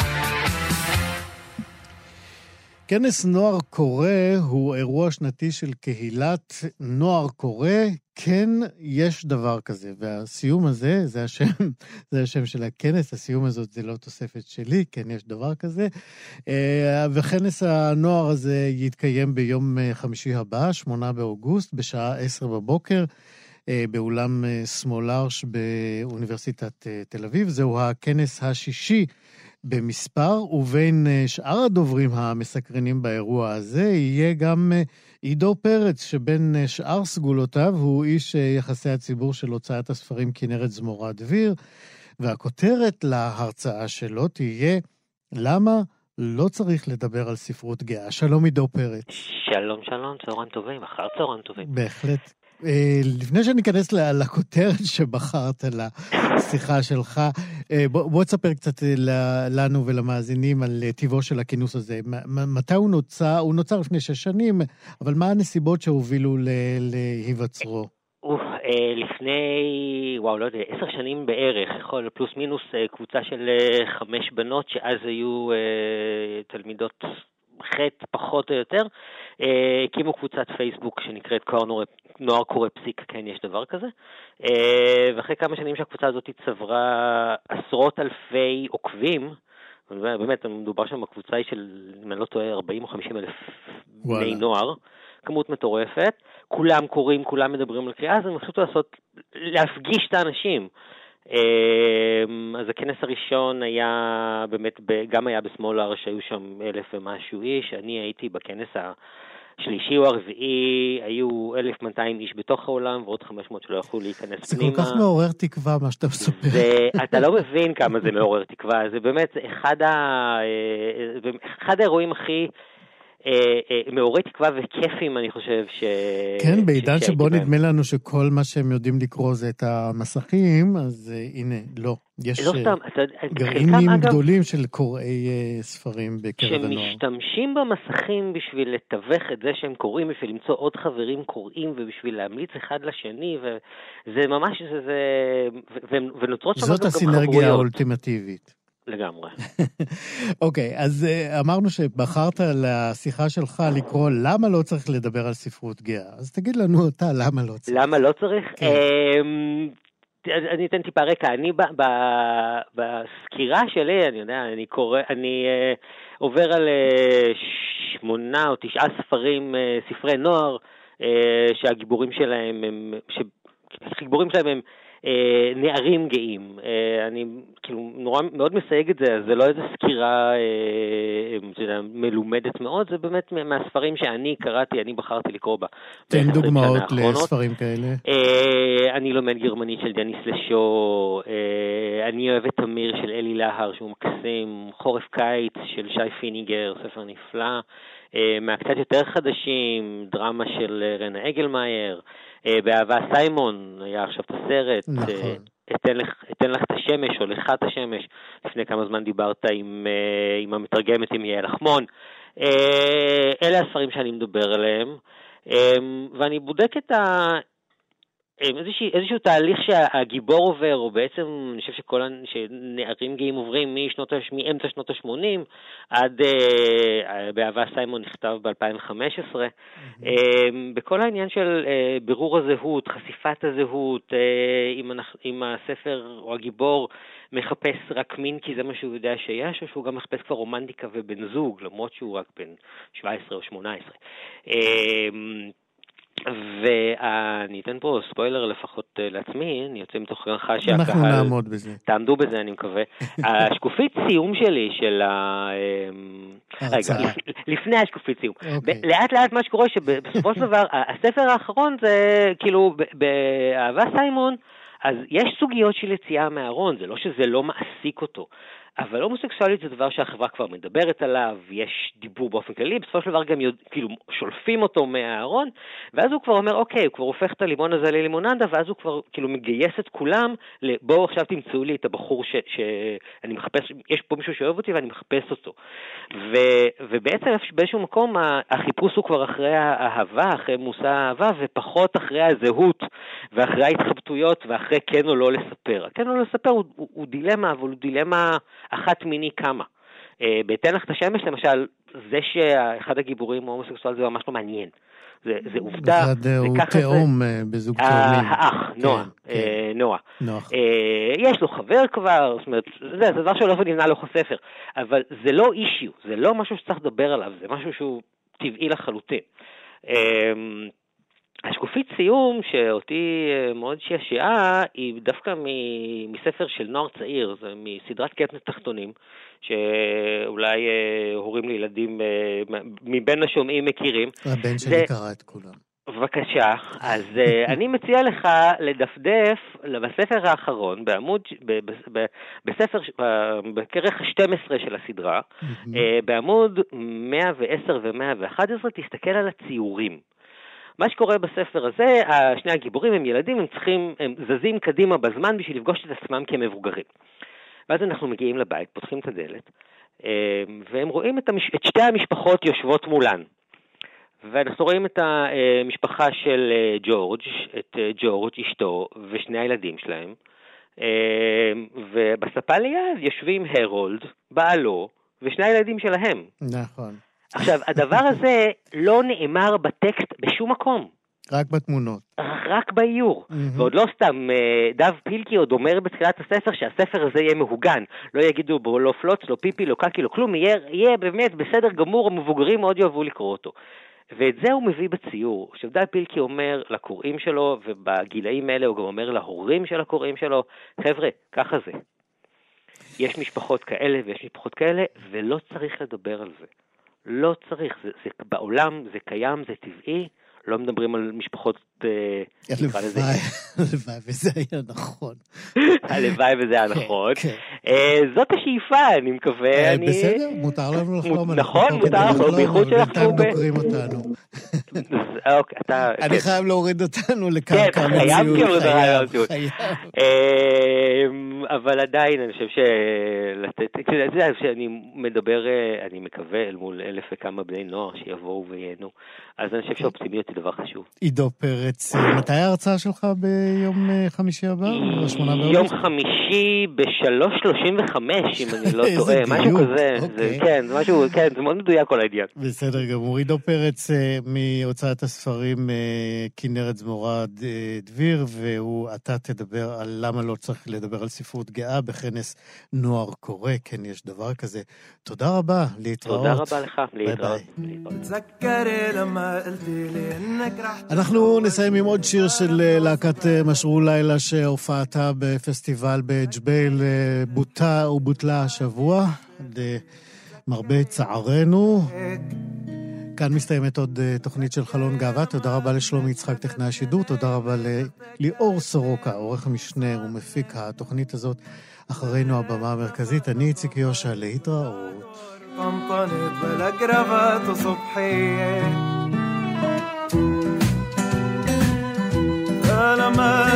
כנס נוער קורא הוא אירוע שנתי של קהילת נוער קורא. כן, יש דבר כזה. והסיום הזה, זה השם, זה השם של הכנס, הסיום הזאת זה לא תוספת שלי, כן, יש דבר כזה. אה, וכנס הנוער הזה יתקיים ביום אה, חמישי הבא, 8 באוגוסט, בשעה 10 בבוקר. אה, באולם סמולרש באוניברסיטת תל אביב. זהו הכנס השישי במספר, ובין אה, שאר הדוברים המסקרנים באירוע הזה יהיה גם אה, עידו פרץ, שבין אה, שאר סגולותיו הוא איש יחסי הציבור של הוצאת הספרים כנרת זמורה דביר, והכותרת להרצאה שלו תהיה למה לא צריך לדבר על ספרות גאה. שלום עידו פרץ. שלום, שלום, צהריים טובים, אחר צהריים טובים. בהחלט. אה, לפני שניכנס לכותרת שבחרת לשיחה שלך, אה, בוא, בוא תספר קצת אה, לנו ולמאזינים על טיבו של הכינוס הזה. מתי הוא נוצר? הוא נוצר לפני שש שנים, אבל מה הנסיבות שהובילו להיווצרו? לפני, וואו, לא יודע, עשר שנים בערך, יכול פלוס מינוס קבוצה של חמש בנות, שאז היו תלמידות ח' פחות או יותר, אה, הקימו קבוצת פייסבוק שנקראת נוער, נוער קורא פסיק, כן, יש דבר כזה. אה, ואחרי כמה שנים שהקבוצה הזאת צברה עשרות אלפי עוקבים, באמת, מדובר שם בקבוצה היא של, אם אני לא טועה, 40 או 50 אלף בני. נוער, כמות מטורפת, כולם קוראים, כולם מדברים על קריאה, אז הם החליטו לעשות, להפגיש את האנשים. אמ, אז הכנס הראשון היה באמת, גם היה בשמאלר, שהיו שם אלף ומשהו איש, אני הייתי בכנס השלישי או הרביעי, היו 1,200 איש בתוך האולם ועוד 500 שלא יכלו להיכנס זה פנימה. כל כך מעורר תקווה, מה שאתה מספר. זה, אתה לא מבין כמה זה מעורר תקווה, זה באמת זה אחד, ה, אה, אחד האירועים הכי מעוררי תקווה וכיפים, אני חושב, ש... כן, בעידן שבו. נדמה לנו שכל מה שהם יודעים לקרוא זה את המסכים, אז אה, הנה, לא. יש לא אה, סתם, גרעינים אגב, גדולים של קוראי אה, ספרים בקרב הנוער. שמשתמשים במסכים בשביל לתווך את זה שהם קוראים, בשביל למצוא עוד חברים קוראים ובשביל להמליץ אחד לשני, וזה ממש, זה, זה, ונוצרות שם זאת אגב גם הסינרגיה חברויות. האולטימטיבית. לגמרי. אוקיי, אז אה, אמרנו שבחרת לשיחה שלך לקרוא למה לא צריך לדבר על ספרות גאה. אז תגיד לנו אתה למה לא צריך. למה לא צריך? כן. אמ, אני אתן טיפה רקע. אני ב- ב- בסקירה שלי, אני יודע, אני קורא, אני אה, עובר על אה, שמונה או תשעה ספרים, אה, ספרי נוער, אה, שהגיבורים שלהם הם, שהגיבורים שלהם הם אה, נערים גאים. אה, אני כאילו נורא מאוד מסייג את זה, זה לא איזו סקירה אה, מלומדת מאוד, זה באמת מה- מהספרים שאני קראתי, אני בחרתי לקרוא בה. תן ב-20 שנה דוגמאות. לספרים כאלה. אה, אני לומד גרמנית של דניס לשו, אה, אני אוהב את אמיר של אלי להר שהוא מקסים, חורף קיץ של שי פיניגר, ספר נפלא, מהקצת יותר חדשים, דרמה של רנה אגלמאייר, באהבה סיימון, היה עכשיו את הסרט. נכון. אה, אתן לך, אתן לך את השמש, או לך את השמש. לפני כמה זמן דיברת עם, אה, עם המתרגמת, עם יעל אחמון. אה, אלה הספרים שאני מדבר עליהם, אה, ואני בודק את ה... אה, איזושהי, איזשהו תהליך שהגיבור עובר, או בעצם אני חושב שכל הנ- שנערים גאים עוברים משנות, מאמצע שנות ה-80 עד אה, באהבה סיימון נכתב ב-2015, אה, בכל העניין של אה, בירור הזהות, חשיפת הזהות, אה, אם, אנחנו, אם הספר או הגיבור מחפש רק מין כי זה מה שהוא יודע שיש, או שהוא גם מחפש כבר רומנטיקה ובן זוג, למרות שהוא רק בן 17 או 18. אה, ואני אתן פה ספוילר לפחות אה, לעצמי, אני יוצא מתוך הנחה אנחנו שהקהל... נעמוד בזה. תעמדו בזה, אני מקווה. השקופית סיום שלי של ה... אמ, רגע, לפני השקופית סיום. אוקיי. ב- לאט לאט מה שקורה שבסופו של דבר, הספר האחרון זה כאילו באהבה סיימון, אז יש סוגיות של יציאה מהארון, זה לא שזה לא מעסיק אותו. אבל הומוסקסואליות זה דבר שהחברה כבר מדברת עליו, יש דיבור באופן כללי, בסופו של דבר גם יודע, כאילו שולפים אותו מהארון, ואז הוא כבר אומר, אוקיי, הוא כבר הופך את הלימון הזה ללימונדה, ואז הוא כבר כאילו מגייס את כולם, בואו עכשיו תמצאו לי את הבחור שאני מחפש, יש פה מישהו שאוהב אותי ואני מחפש אותו. ו, ובעצם באיזשהו מקום החיפוש הוא כבר אחרי האהבה, אחרי מושא האהבה, ופחות אחרי הזהות, ואחרי ההתחבטויות, ואחרי כן או לא לספר. כן או לא לספר הוא, הוא, הוא דילמה, אבל הוא דילמה אחת מיני כמה. אה, בהתאם לך את השמש, למשל, זה שאחד הגיבורים הוא הומוסקסואל זה ממש לא מעניין. זה, זה עובדה, זה הוא תאום אה, בזוג תאומים. האח, נועה, כן, כן. נועה. נוח. יש לו חבר כבר, זאת אומרת, זה, זה דבר שהולך ונבנה לו ספר, אבל זה לא אישיו, זה לא משהו שצריך לדבר עליו, זה משהו שהוא טבעי לחלוטין. השקופית סיום שאותי אה, מאוד שעשעה היא דווקא מספר של נוער צעיר, זה מסדרת קטנט תחתונים, שאולי אה, הורים לילדים אה, מבין השומעים מכירים. הבן שלי זה... קרא את כולם. בבקשה, אז אני מציע לך לדפדף בספר האחרון, בעמוד, בספר, בכרך 12 של הסדרה, בעמוד 110 ו-111, תסתכל על הציורים. מה שקורה בספר הזה, שני הגיבורים הם ילדים, הם צריכים, הם זזים קדימה בזמן בשביל לפגוש את עצמם כמבוגרים. ואז אנחנו מגיעים לבית, פותחים את הדלת, אה, והם רואים את, המש... את שתי המשפחות יושבות מולן. ואנחנו רואים את המשפחה של אה, ג'ורג', את אה, ג'ורג', אשתו, ושני הילדים שלהם. ובספה ליד יושבים הרולד, בעלו, ושני הילדים שלהם. נכון. עכשיו, הדבר הזה לא נאמר בטקסט בשום מקום. רק בתמונות. רק באיור. Mm-hmm. ועוד לא סתם, אה, דב פילקי עוד אומר בתחילת הספר שהספר הזה יהיה מהוגן. לא יגידו בו לא פלוץ, לא פיפי, לא קקי, לא כלום, יהיה, יהיה באמת בסדר גמור, המבוגרים מאוד יאהבו לקרוא אותו. ואת זה הוא מביא בציור. עכשיו דב פילקי אומר לקוראים שלו, ובגילאים האלה הוא גם אומר להורים של הקוראים שלו, חבר'ה, ככה זה. יש משפחות כאלה ויש משפחות כאלה, ולא צריך לדבר על זה. לא צריך, זה, זה בעולם, זה קיים, זה טבעי, לא מדברים על משפחות, אה, נקרא לזה. הלוואי וזה היה נכון. הלוואי וזה היה כן, נכון. כן. אה, זאת השאיפה, אני מקווה. אה, בסדר, מותר לנו לחלום. נכון, מותר לחלום, בייחוד שאנחנו... בינתיים דוקרים אותנו. אוקיי, אתה... אני כן. חייב להוריד אותנו לקרקע המציאות. כן, חייב, חייב. אבל עדיין, אני חושב שלתת... אתה יודע, שאני מדבר, אני מקווה, אל מול אלף וכמה בני נוער שיבואו וייהנו. אז אני חושב שאופטימיות זה דבר חשוב. עידו פרץ, מתי ההרצאה שלך ביום אה, חמישי הבא? יום חמישי ב-3.35, אם אני לא טועה, משהו כזה. אוקיי. כן, זה משהו, כן, זה מאוד מדויק כל העניין. בסדר גמור. עידו פרץ אה, מהוצאת הספרים אה, כנרת זמורה דביר, והוא, אתה תדבר על למה לא צריך לדבר על ספרות גאה בכנס נוער קורא, כן, יש דבר כזה. תודה רבה, להתראות. תודה רבה לך, להתראות. אנחנו נסיים עם עוד שיר של אה, להקת אה, משרו לילה שהופעתה בפסטיבל בג'בייל אה, בוטה ובוטלה השבוע, למרבה צערנו. כאן מסתיימת עוד תוכנית של חלון גאווה. תודה רבה לשלומי יצחק, טכנאי השידור. תודה רבה לליאור סורוקה, עורך המשנה ומפיק התוכנית הזאת. אחרינו הבמה המרכזית, אני איציק יושע, להתראות. طنطنت